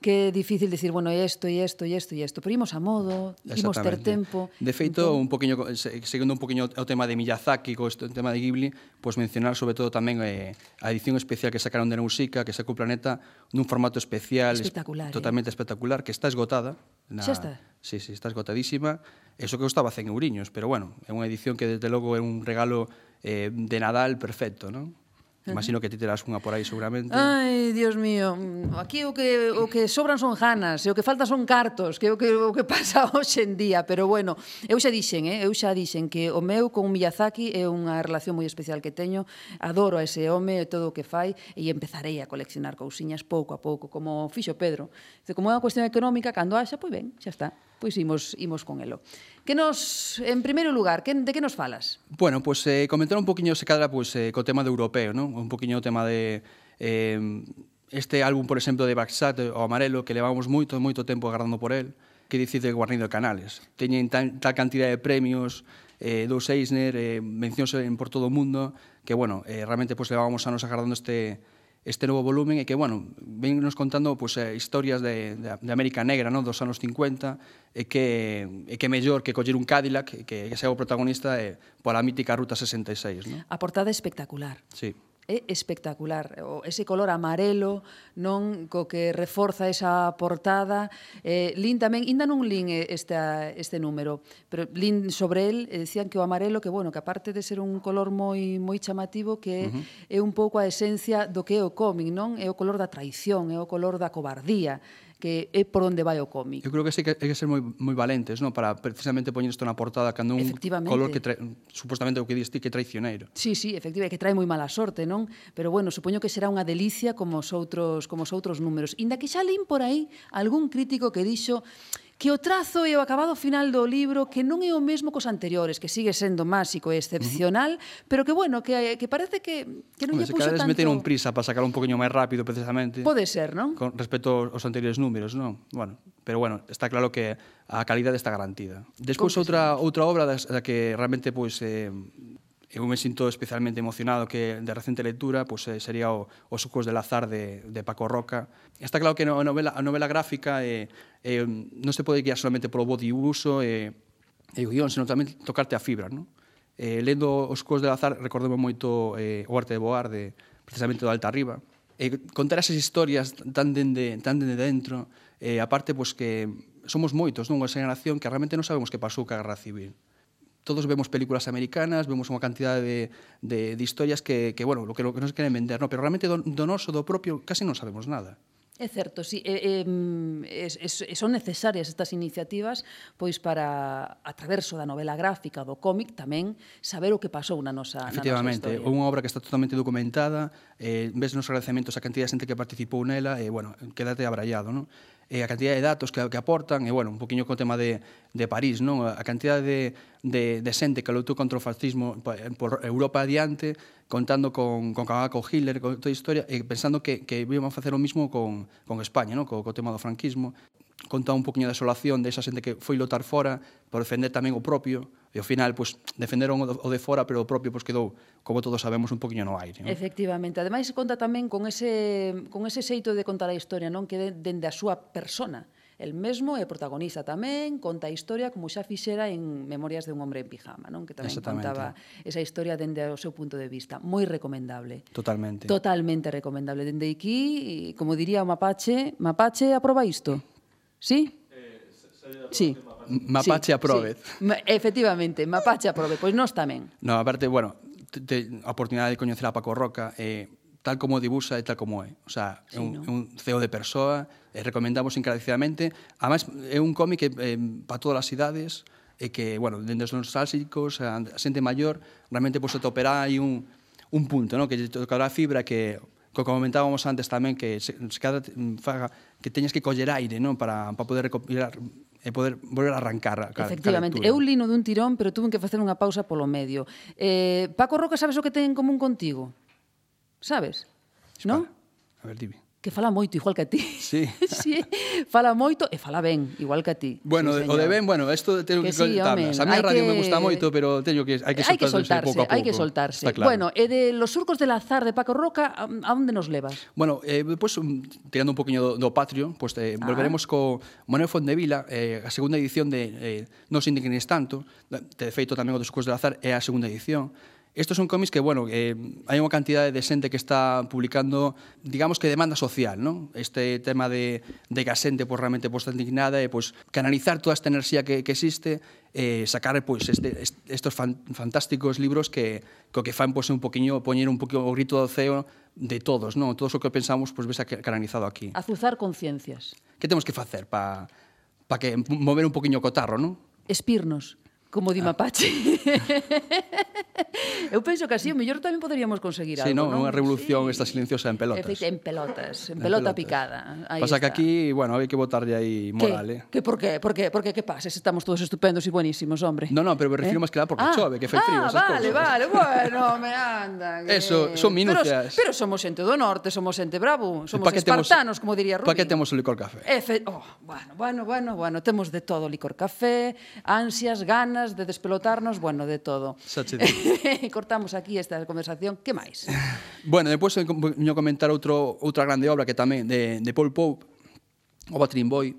que é difícil decir, bueno, isto e isto e isto e isto, pero imos a modo, imos ter tempo. De feito, entón... un poquinho seguindo un poquinho o tema de Miyazaki co o tema de Ghibli, pois mencionar sobre todo tamén eh, a edición especial que sacaron de Nausicaa, que sacou Planeta nun formato especial, espectacular, es, eh? totalmente espectacular, que está esgotada. Na, Xa está. Sí, sí, está esgotadísima Eso que costaba 100 euriños, pero bueno, é unha edición que desde logo é un regalo eh, de Nadal perfecto, non? Imagino que ti terás unha por aí seguramente. Ai, Dios mío, mm, aquí o que o que sobran son ganas, e o que falta son cartos, que é o que o que pasa hoxe en día, pero bueno, eu xa dixen, eh, eu xa dixen que o meu con Miyazaki é unha relación moi especial que teño. Adoro a ese home e todo o que fai e empezarei a coleccionar cousiñas pouco a pouco, como fixo Pedro. Dice, como é unha cuestión económica, cando haxa, pois ben, xa está pois imos, imos con elo. Que nos, en primeiro lugar, que, de que nos falas? Bueno, pois pues, eh, comentar un poquinho se cadra pues, eh, co tema de europeo, non? un poquinho o tema de... Eh, este álbum, por exemplo, de Baxat, eh, o Amarelo, que levamos moito, moito tempo agardando por el, que dicir de Guarnido Canales. Teñen tan, tal cantidad de premios, eh, dous Eisner, eh, mencións en por todo o mundo, que, bueno, eh, realmente pues, levábamos anos agardando este, este novo volumen e que, bueno, vennos contando pues, eh, historias de, de, de América Negra no? dos anos 50 e que, e que mellor que coller un Cadillac e que, que sea o protagonista eh, pola mítica Ruta 66. No? A portada espectacular. Sí é espectacular. O, ese color amarelo non co que reforza esa portada. Eh, lin tamén, ainda non lin este, este número, pero lin sobre el, e decían que o amarelo, que bueno, que aparte de ser un color moi moi chamativo, que uh -huh. é un pouco a esencia do que é o cómic, non? É o color da traición, é o color da cobardía que é por onde vai o cómic. Eu creo que sí que hai que ser moi, moi valentes, non? Para precisamente poñer isto na portada cando un color que trae, supostamente o que diste que traicioneiro. Sí, sí, efectivamente, que trae moi mala sorte, non? Pero bueno, supoño que será unha delicia como os outros como os outros números. Inda que xa lín por aí algún crítico que dixo que o trazo e o acabado final do libro que non é o mesmo cos anteriores, que sigue sendo máxico e excepcional, uh -huh. pero que bueno, que, que parece que, que non Hombre, lle puxo tanto... meter un prisa para sacar un poquinho máis rápido precisamente. Pode ser, non? Con respecto aos anteriores números, non? Bueno, pero bueno, está claro que a calidade está garantida. Despois outra outra obra das, da que realmente pois eh, eu me sinto especialmente emocionado que de recente lectura pues, eh, sería o, Os Sucos del Azar de, de Paco Roca. Está claro que a novela, a novela gráfica eh, eh, non se pode guiar solamente polo body uso e, eh, e o guión, senón tamén tocarte a fibra. Non? Eh, lendo Os Sucos del Azar recordemos moito eh, o arte de Boar, de, precisamente do Alta Arriba. Eh, contar esas historias tan dende, tan dende dentro, eh, aparte pues, que somos moitos, non? unha generación que realmente non sabemos que pasou ca Guerra Civil todos vemos películas americanas, vemos unha cantidade de, de, de historias que, que, bueno, lo que, lo que nos queren vender, no? pero realmente do, do noso, do propio, casi non sabemos nada. É certo, sí, eh, eh, es, es, son necesarias estas iniciativas pois para, a traverso da novela gráfica, do cómic, tamén saber o que pasou na nosa, Efectivamente, na nosa historia. unha obra que está totalmente documentada, eh, ves nos agradecementos a cantidad de xente que participou nela, e, eh, bueno, quédate abrallado, non? e a cantidad de datos que, que aportan, e, bueno, un poquinho co tema de, de París, non? A cantidad de, de, de xente que lutou contra o fascismo por Europa adiante, contando con, con Cavaco Hitler, con toda a historia, e pensando que, que íbamos a facer o mismo con, con España, non? Co, co tema do franquismo. Conta un poquinho da desolación desa xente que foi lotar fora por defender tamén o propio, e ao final, pois, defenderon o de fora, pero o propio pois, quedou como todos sabemos, un poquinho no aire. Non? Efectivamente. Ademais, conta tamén con ese, con ese xeito de contar a historia, non que de, dende a súa persona. El mesmo é protagonista tamén, conta a historia como xa fixera en Memorias de un hombre en pijama, non? Que tamén contaba esa historia dende o seu punto de vista. Moi recomendable. Totalmente. Totalmente recomendable. Dende aquí, como diría o Mapache, Mapache aproba isto? Sí? Eh, sí. Mapache sí, aprobe. Sí. Efectivamente, Mapache aprobe, pois nós tamén. No, aparte, bueno, te, a oportunidade de coñecer a Paco Roca e eh, tal como dibuxa e tal como é. O sea, sí, é un, no? un CEO de persoa, e eh, recomendamos encarecidamente. Además, é un cómic que eh, eh para todas as idades, e eh, que, bueno, dende os nostálxicos, a xente maior, realmente pois, pues, aí un, un punto, ¿no? que lle tocará fibra que co comentábamos antes tamén que se, se cada mm, faga que teñas que coller aire, non, para para poder recopilar e poder volver a arrancar a ca, Efectivamente, ca eu lino dun tirón, pero tuve que facer unha pausa polo medio. Eh, Paco Roca, sabes o que ten en común contigo? Sabes? Non? A ver, dime que fala moito igual que a ti. Sí. sí. Fala moito e fala ben, igual que a ti. Bueno, sí, o de ben, bueno, isto teño que, que sí, tablas. A mí a radio que... me gusta moito, pero teño que hai que soltarse, hai que soltarse pouco a pouco. Hai que soltarse. Está claro. Bueno, e de Los surcos del azar de Paco Roca, a, a onde nos levas? Bueno, eh, pues, mm, tirando un poquinho do, do patrio, pues, eh, ah. volveremos co Manuel Fondevila, eh, a segunda edición de eh, Non se indignes tanto, de feito tamén o dos surcos del azar é a segunda edición, Estos son cómics que, bueno, eh, hai unha cantidade de xente que está publicando, digamos que demanda social, non? Este tema de, de que a xente pues, realmente pues, está indignada e pues, canalizar toda esta enerxía que, que existe eh, sacar pues, este, estos fan, fantásticos libros que, que o que fan pues, un poquinho, poñer un poquinho o grito do ceo de todos, non? Todo o que pensamos pues, ves canalizado aquí. Azuzar conciencias. Que temos que facer para pa que mover un poquinho o cotarro, non? Espirnos como di ah. mapache. Ah. eu penso que así, o mellor tamén poderíamos conseguir sí, algo, non? non? Unha revolución sí. esta silenciosa en pelotas. Efecto, en pelotas, en, en pelota pelotas. picada. Ahí Pasa está. que aquí, bueno, hai que botarlle aí moral, ¿Qué? eh? Que por qué? Por qué? Por qué? Que pases? Estamos todos estupendos e buenísimos, hombre. No, no, pero me refiro ¿Eh? máis que nada porque ah. chove, que fai frío, ah, esas vale, cosas. vale, bueno, me anda. Que... Eso, son minucias. Pero, pero somos xente do norte, somos xente bravo, somos espartanos, temos, como diría Rubín. Pa que temos o licor café? Efe... Oh, bueno, bueno, bueno, bueno, temos de todo, licor café, ansias, ganas, ganas de despelotarnos, bueno, de todo. Xa che Cortamos aquí esta conversación. Que máis? Bueno, depois veño comentar outro, outra grande obra que tamén de, de Paul Pope, o Batrin Boy,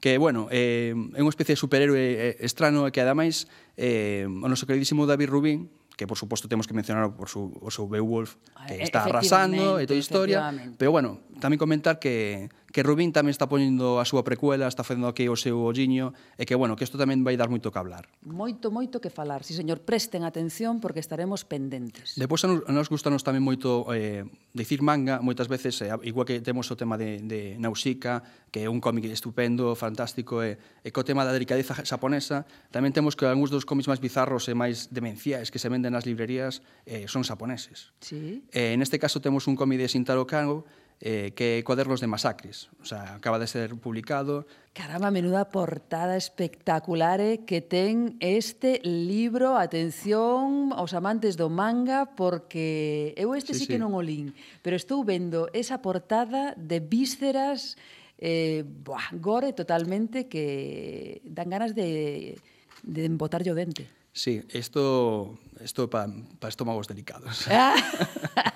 que, bueno, eh, é unha especie de superhéroe eh, estrano que, ademais, eh, o noso queridísimo David Rubin, que por suposto temos que mencionar por su, o seu Beowulf, que está arrasando e toda a historia, pero bueno, tamén comentar que, que Rubín tamén está poñendo a súa precuela, está facendo aquí o seu olliño, e que, bueno, que isto tamén vai dar moito que hablar. Moito, moito que falar. Si, sí, señor, presten atención porque estaremos pendentes. Depois, a nos, a nos gustanos tamén moito eh, dicir manga, moitas veces, eh, igual que temos o tema de, de Nausica, que é un cómic estupendo, fantástico, e, eh, e co tema da delicadeza xaponesa, tamén temos que algúns dos cómics máis bizarros e máis demenciais que se venden nas librerías eh, son xaponeses. Sí. Eh, en este caso temos un cómic de Sintaro Kano, eh, que é Cuadernos de Masacres. O sea, acaba de ser publicado. Caramba, menuda portada espectacular eh, que ten este libro. Atención aos amantes do manga, porque eu este sí, sí, sí. que non o lín, pero estou vendo esa portada de vísceras eh, buah, gore totalmente que dan ganas de, de embotarlle o dente. Sí, isto isto para pa estómagos delicados. Ah.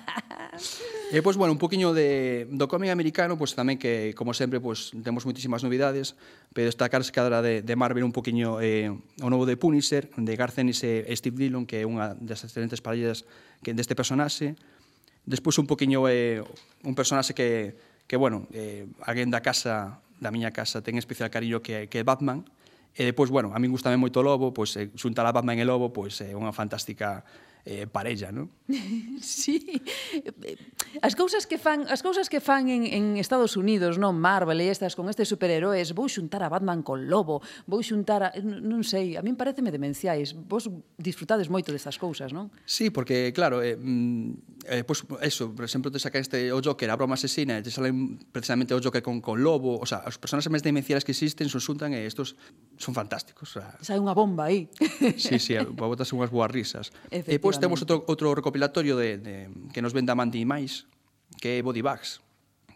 E pois bueno, un poquiño de do cómic americano, pois tamén que como sempre pois temos moitísimas novidades, pero destacar cadra de, de Marvel un poquiño eh, o novo de Punisher, de Garth Ennis e Steve Dillon, que é unha das excelentes parellas que deste personaxe. Despois un poquiño eh, un personaxe que que bueno, eh, alguén da casa da miña casa ten especial cariño que que é Batman. E depois, bueno, a min gustame moito o Lobo, pois eh, xuntar a Batman e Lobo, pois é unha fantástica eh, parella, non? sí. As cousas que fan, as cousas que fan en, en Estados Unidos, non Marvel e estas con estes superheróis, vou xuntar a Batman con Lobo, vou xuntar a, non sei, a min pareceme demenciais. Vos disfrutades moito destas cousas, non? Sí, porque claro, eh, mm, eh pois pues, eso, por exemplo, te sacaste o Joker, a broma asesina, te salen precisamente o Joker con con Lobo, o sea, as personaxes máis demenciais que existen son xuntan e estos son fantásticos, o sea, sai unha bomba aí. sí, sí, botas unhas boas risas. E eh, pois Despois temos outro, outro recopilatorio de, de, que nos venda a Mandy máis, que é Body Bags,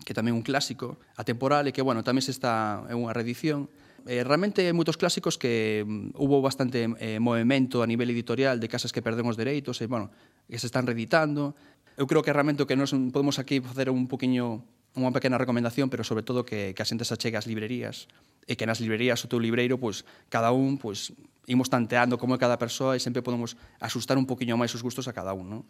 que tamén un clásico atemporal e que, bueno, tamén se está é unha reedición. Eh, realmente hai moitos clásicos que um, hubo bastante eh, movimento a nivel editorial de casas que perden os dereitos e, bueno, que se están reeditando. Eu creo que realmente o que nos podemos aquí facer un poquinho unha pequena recomendación, pero sobre todo que, que a xente se achegue ás librerías e que nas librerías o teu libreiro, pois, cada un, pois, imos tanteando como é cada persoa e sempre podemos asustar un poquinho máis os gustos a cada un, non?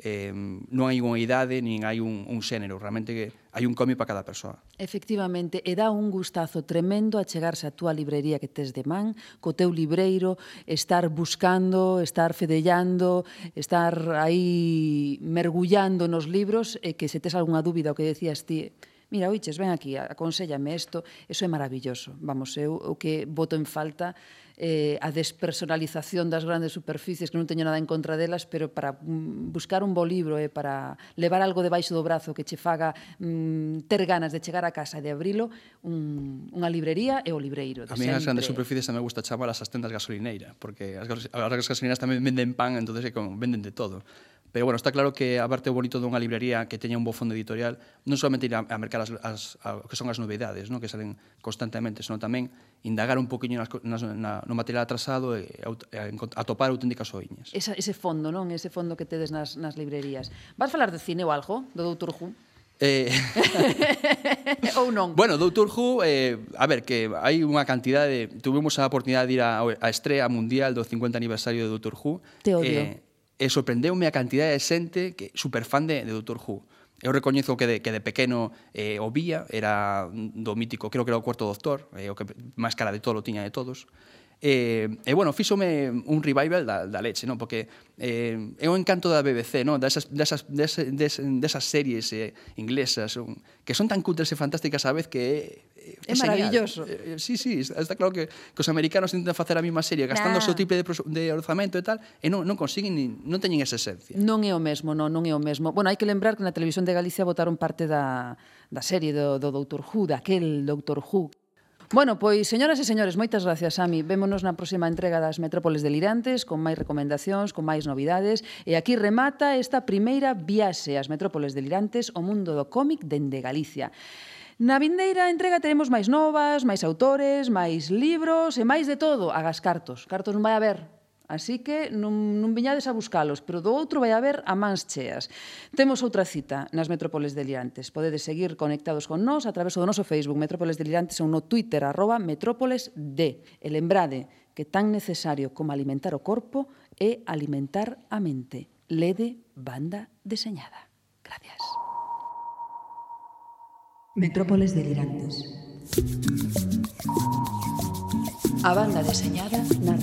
eh, non hai unha idade nin hai un, un xénero, realmente que hai un cómic para cada persoa. Efectivamente, e dá un gustazo tremendo a chegarse a túa librería que tes de man, co teu libreiro, estar buscando, estar fedellando, estar aí mergullando nos libros e que se tes algunha dúbida o que decías ti, mira, oiches, ven aquí, aconsellame isto, eso é maravilloso. Vamos, eu o que voto en falta eh, a despersonalización das grandes superficies, que non teño nada en contra delas, pero para mm, buscar un bo libro e eh, para levar algo debaixo do brazo que che faga mm, ter ganas de chegar a casa e de abrilo, un, unha librería e o libreiro. A mí as grandes superficies tamén me gusta chamar as tendas gasolineira, porque as, as gasolineras tamén venden pan, entonces é como venden de todo. Pero, bueno, está claro que a parte o bonito dunha librería que teña un bo fondo editorial non solamente ir a, a mercar as, as, a, que son as novedades no? que salen constantemente, senón tamén indagar un poquinho nas, nas, na, no material atrasado e, e atopar auténticas oiñas. Esa, ese fondo, non? Ese fondo que tedes nas, nas librerías. Vas falar de cine ou algo? Do Doutor Who? Eh... ou non? Bueno, Doutor Who, eh, a ver, que hai unha cantidade... de... Tuvimos a oportunidade de ir a, a estrela mundial do 50 aniversario de Doutor Who. Te odio. Eh, Eh, e sorprendeume a cantidade de xente que superfan de, de Doctor Who. Eu recoñezo que de, que de pequeno eh, o vía, era do mítico, creo que era o cuarto doctor, eh, o que máis cara de todo lo tiña de todos, E, e bueno, fíxome un revival da, da leche, non? Porque eh, é o encanto da BBC, non? Desas, desas, des, des, desas series eh, inglesas un, que son tan cutres e fantásticas a vez que é, é, é maravilloso. Eh, sí, sí, está claro que, que os americanos intentan facer a mesma serie gastando nah. o seu tipo de, de orzamento e tal e non, non consiguen, nin, non teñen esa esencia. Non é o mesmo, non, non é o mesmo. Bueno, hai que lembrar que na televisión de Galicia votaron parte da, da serie do, do Doutor Who, daquel Doutor Who Bueno, pois, señoras e señores, moitas gracias, Ami. Vémonos na próxima entrega das Metrópoles delirantes, con máis recomendacións, con máis novidades. E aquí remata esta primeira viaxe ás Metrópoles delirantes, o mundo do cómic dende Galicia. Na vindeira entrega teremos máis novas, máis autores, máis libros e máis de todo, agas cartos. Cartos non vai haber, Así que non, non viñades a buscalos, pero do outro vai haber a mans cheas. Temos outra cita nas Metrópoles Delirantes. Podedes seguir conectados con nós a través do noso Facebook Metrópoles Delirantes ou no Twitter arroba Metrópoles D. E lembrade que tan necesario como alimentar o corpo é alimentar a mente. Lede banda deseñada. Gracias. Metrópoles Delirantes. a banda diseñada na.